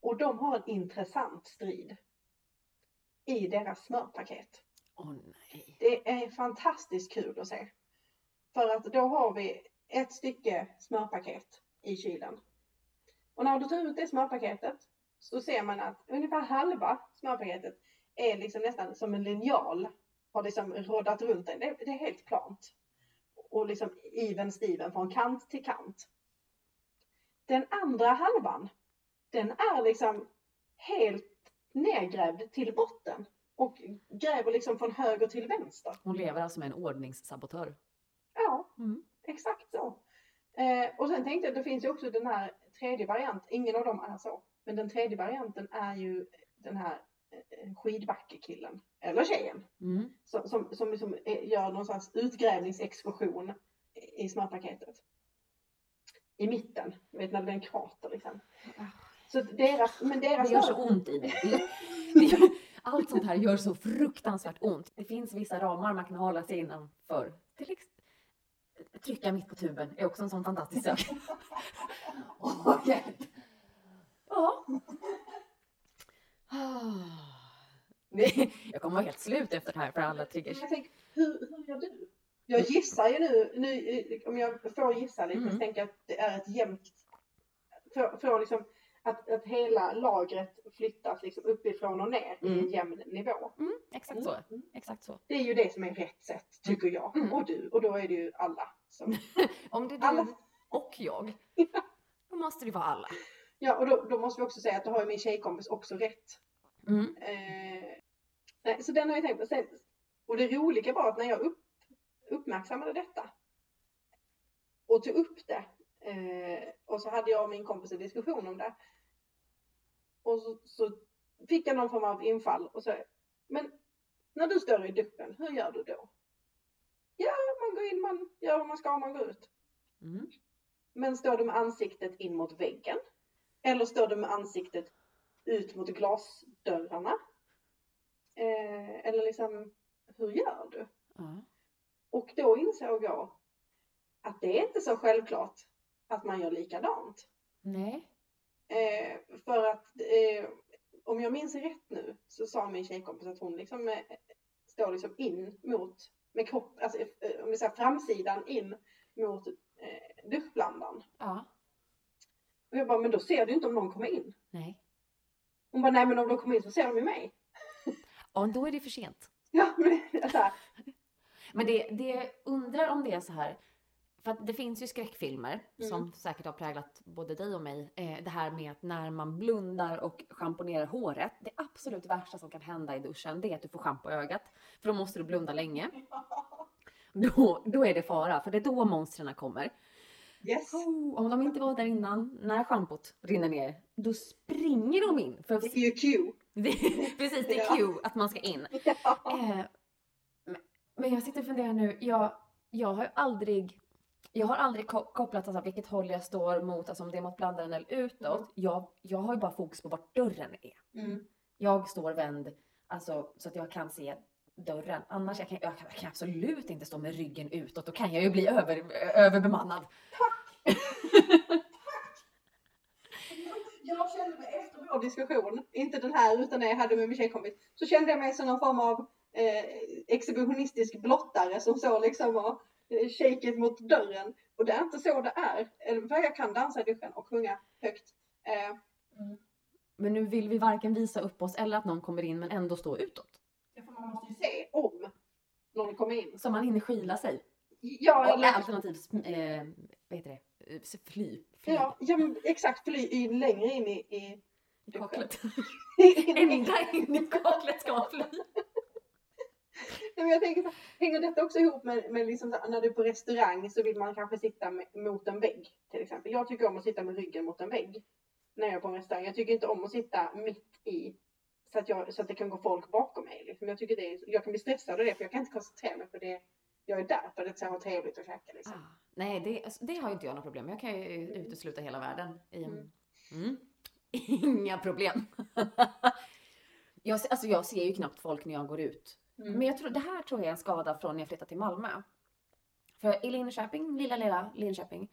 och de har en intressant strid i deras smörpaket. Nej. Det är fantastiskt kul att se. För att då har vi ett stycke smörpaket i kylen. Och när du tar ut det smörpaketet så ser man att ungefär halva smörpaketet är liksom nästan som en linjal. Har liksom råddat runt den. Det är, det är helt plant. Och liksom even steven från kant till kant. Den andra halvan, den är liksom helt nedgrävd till botten. Och gräver liksom från höger till vänster. Hon lever alltså med en ordningssabotör. Ja, Mm. exakt så. Eh, och sen tänkte jag, det finns ju också den här tredje varianten. Ingen av dem är så. Men den tredje varianten är ju den här eh, skidbackekillen. Eller tjejen. Mm. Som, som, som liksom eh, gör någon slags utgrävningsexkursion i smörpaketet. I mitten. Vet när det blir en krater liksom. Så deras, men deras Det gör så ont i mig. (laughs) Allt sånt här gör så fruktansvärt ont. Det finns vissa ramar man kan hålla sig innanför. Till ex- Trycka mitt på tuben är också en sån fantastisk sak. (laughs) Åh, hjälp! Ja. Ah. Det- (laughs) Jag kommer vara helt slut efter det här för alla triggers. Jag tänker, hur, hur gör du? Jag gissar ju nu, nu eh, om jag får gissa lite, Mm. så tänker jag att det är ett jämnt, för, för liksom att, att hela lagret flyttas liksom uppifrån och ner i en Mm. jämn nivå. Mm, exakt så. Mm. Exakt så. Det är ju det som är rätt sätt, tycker jag. Mm. Och du, och då är det ju alla. Som, (laughs) Om det är Alla. du och jag, (laughs) då måste det vara alla. ja, och då, då måste vi också säga att då har ju min tjejkompis också rätt. Mm. Eh, nej, så den har jag tänkt på. Sen, och det roliga var att när jag upp, uppmärksammade detta och tog upp det eh, och så hade jag och min kompis en diskussion om det. Och så, så fick jag någon form av infall och så men när du står i duschen, hur gör du då? Ja, man går in, man gör vad man ska, man går ut. Mm. Men står du med ansiktet in mot väggen? Eller står du med ansiktet ut mot glasdörrarna? Eh, eller liksom, hur gör du? Ja. Och då insåg jag att det är inte så självklart att man gör likadant. Nej. Eh, för att eh, om jag minns rätt nu så sa min tjejkompis att hon liksom eh, står liksom in mot, med kropp, alltså eh, om vi säger framsidan in mot eh, duschblandaren. Ja. Och jag bara, men då ser du inte om någon kommer in. Nej. Hon bara, nej men om de kommer in så ser de ju mig. Ja, då är det för sent. Ja, men så här, Men det, det undrar om det är så här. För att det finns ju skräckfilmer Mm. som säkert har präglat både dig och mig. Eh, det här med att när man blundar och schamponerar håret. Det absolut värsta som kan hända i duschen det är att du får schampo i ögat. För då måste du blunda länge. Då, då är det fara, för det är då monstren kommer. yes. Oh, om de inte var där innan, när schampot rinner ner, då springer de in. För Det är ju Q. (laughs) precis, det är Ja. cue att man ska in. (laughs) Ja. Eh, men- jag sitter och funderar nu. Jag, jag har aldrig, jag har aldrig ko- kopplat alltså, vilket håll jag står mot, alltså om det är mot blandaren eller utåt. Jag, jag har ju bara fokus på vart dörren är. Mm. Jag står vänd alltså, så att jag kan se dörren. Annars jag kan jag, jag kan absolut inte stå med ryggen utåt. Då kan jag ju bli över, överbemannad. (laughs) Jag kände mig vår diskussion, inte den här utan den jag hade med min tjejkompis, så kände jag mig som någon form av eh, exhibitionistisk blottare som så liksom och eh, shake it mot dörren. Och det är inte så det är. För jag kan dansa i duschen och sjunga högt. Eh, Men nu vill vi varken visa upp oss eller att någon kommer in men ändå stå utåt. för man måste ju se om någon kommer in. Så man hinner skyla sig. Ja, eller, alternativt, eh, vad heter det, fly. fly. ja, ja men exakt, fly längre in i, i I kaklet. (laughs) Ända in i kaklet ska man fly. Nej, men jag tänker så, här, hänger detta också ihop med, med liksom här, när du är på restaurang så vill man kanske sitta med, mot en vägg till exempel. Jag tycker om att sitta med ryggen mot en vägg när jag är på en restaurang. Jag tycker inte om att sitta mitt i så att, jag, så att det kan gå folk bakom mig. Liksom. Jag, tycker det jag kan bli stressad av det för jag kan inte koncentrera mig på det jag är där för att så trevligt att käka. Liksom. Ah, nej, det, alltså, det har ju inte jag några problem med. Jag kan ju utesluta hela världen i en Mm. Mm. Inga problem. (laughs) jag, alltså jag ser ju knappt folk när jag går ut. Mm. Men jag tror, det här tror jag är en skada från när jag flyttade till Malmö. För i Linköping, lilla lilla Linköping,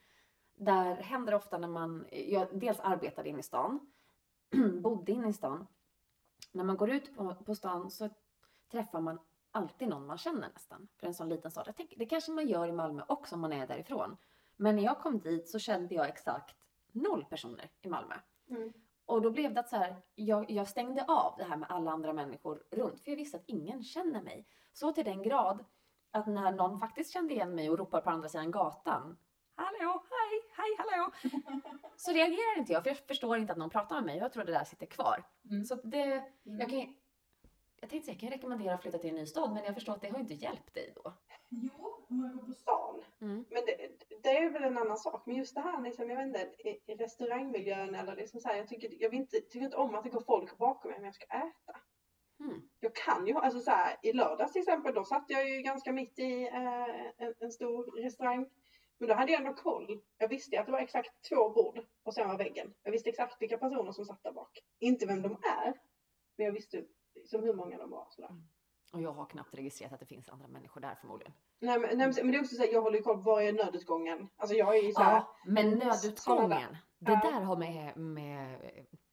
där händer det ofta när man, jag dels arbetade inne i stan, (clears throat) bodde inne i stan. När man går ut på, på stan så träffar man alltid någon man känner nästan. För en sån liten stad. Jag tänker, det kanske man gör i Malmö också om man är därifrån. Men när jag kom dit så kände jag exakt noll personer i Malmö. Mm. Och då blev det att så här, jag, jag stängde av det här med alla andra människor runt. För jag visste att ingen känner mig. Så till den grad att när någon faktiskt kände igen mig och ropar på andra sidan gatan. Hallå, hej, hej, hallå. (laughs) Så reagerar inte jag för jag förstår inte att någon pratar med mig. Jag tror det där sitter kvar. Mm. Så det, jag kan ju- jag tänkte säga, jag kan rekommendera att flytta till en ny stad men jag förstår att det har inte hjälpt dig då. Jo, om man går på stan. Mm. Men det, det är väl en annan sak. Men just det här liksom, jag vet inte, i, i restaurangmiljön eller liksom så här, jag tycker, jag inte, tycker inte om att det går folk bakom mig när jag ska äta. Mm. Jag kan ju, alltså så här, i lördags till exempel, då satt jag ju ganska mitt i eh, en, en stor restaurang. Men då hade jag ändå koll. Jag visste att det var exakt två bord och sen var väggen. Jag visste exakt vilka personer som satt där bak. Inte vem de är, men jag visste liksom hur många de var. Sådär. Och jag har knappt registrerat att det finns andra människor där förmodligen. Nej, men, nej, men det är också så här, jag håller ju koll på var är nödutgången. Alltså jag är ju så här, Ja, men nödutgången, det Ja. där har med, med,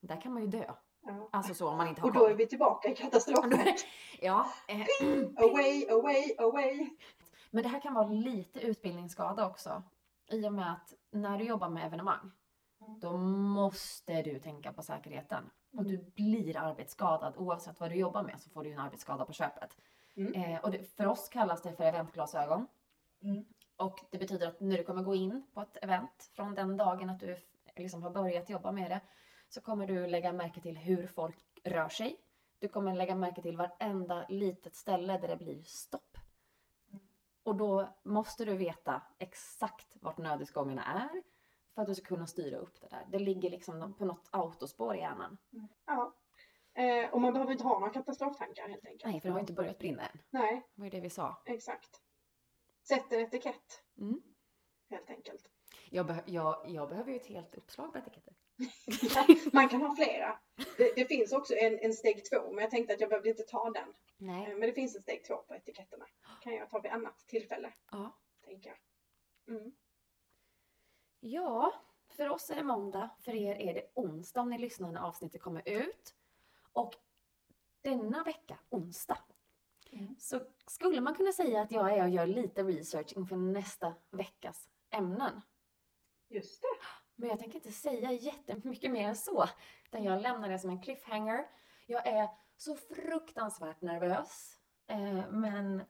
där kan man ju dö. ja. Alltså så om man inte har Och då är koll. vi tillbaka i katastrofen. (laughs) Ja, eh, (laughs) away, away, away. men det här kan vara lite utbildningsskada också. I och med att när du jobbar med evenemang, Mm. då måste du tänka på säkerheten. Och du Mm. blir arbetsskadad oavsett vad du jobbar med så får du ju en arbetsskada på köpet. Mm. Eh, och det, för oss kallas det för eventglasögon. Mm. Och det betyder att när du kommer gå in på ett event från den dagen att du liksom har börjat jobba med det så kommer du lägga märke till hur folk rör sig. Du kommer lägga märke till varenda litet ställe där det blir stopp. Och då måste du veta exakt vart nödutgångarna är för att du ska kunna styra upp det där. Det ligger liksom på något autospår i hjärnan. Ja. Eh, och man behöver inte ha några katastroftankar helt enkelt. Nej, för det har inte börjat brinna än. Nej, Det var ju det vi sa. exakt. Sätt en etikett Mm. helt enkelt. Jag, beh- jag, jag behöver ju ett helt uppslag på etiketter. (laughs) man kan ha flera. Det, det finns också en, en steg två, men jag tänkte att jag behövde inte ta den. Nej. Eh, Men det finns en steg två på etiketterna. kan jag ta vid annat tillfälle, Ja. tänker jag. Mm. Ja, för oss är det måndag. För er är det onsdag om ni lyssnar när avsnittet kommer ut. Och denna vecka, onsdag, Mm. så skulle man kunna säga att jag är och gör lite research inför nästa veckas ämnen. Just det. Men jag tänker inte säga jättemycket mer än så. Utan jag lämnar det som en cliffhanger. Jag är så fruktansvärt nervös. Eh, men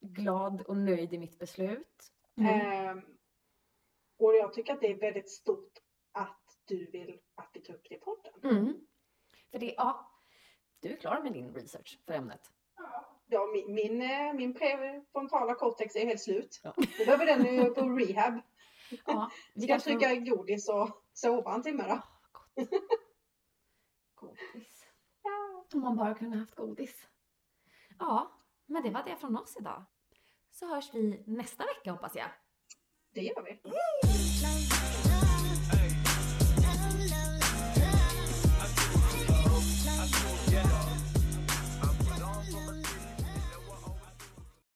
glad och nöjd i mitt beslut. Ehm, och jag tycker att det är väldigt stort att du vill att vi tar upp det i podden. Mm. För det, ja, du är klar med din research för ämnet. Ja, min, min, eh, min prefrontala cortex är helt slut. Ja. Nu behöver den ju på rehab. Ja, vi Ska kanske- trycka godis och sova en timme då? Godis. Om man bara kunde haft godis. Ja, men det var det från oss idag. Så hörs vi nästa vecka hoppas jag. Det gör vi.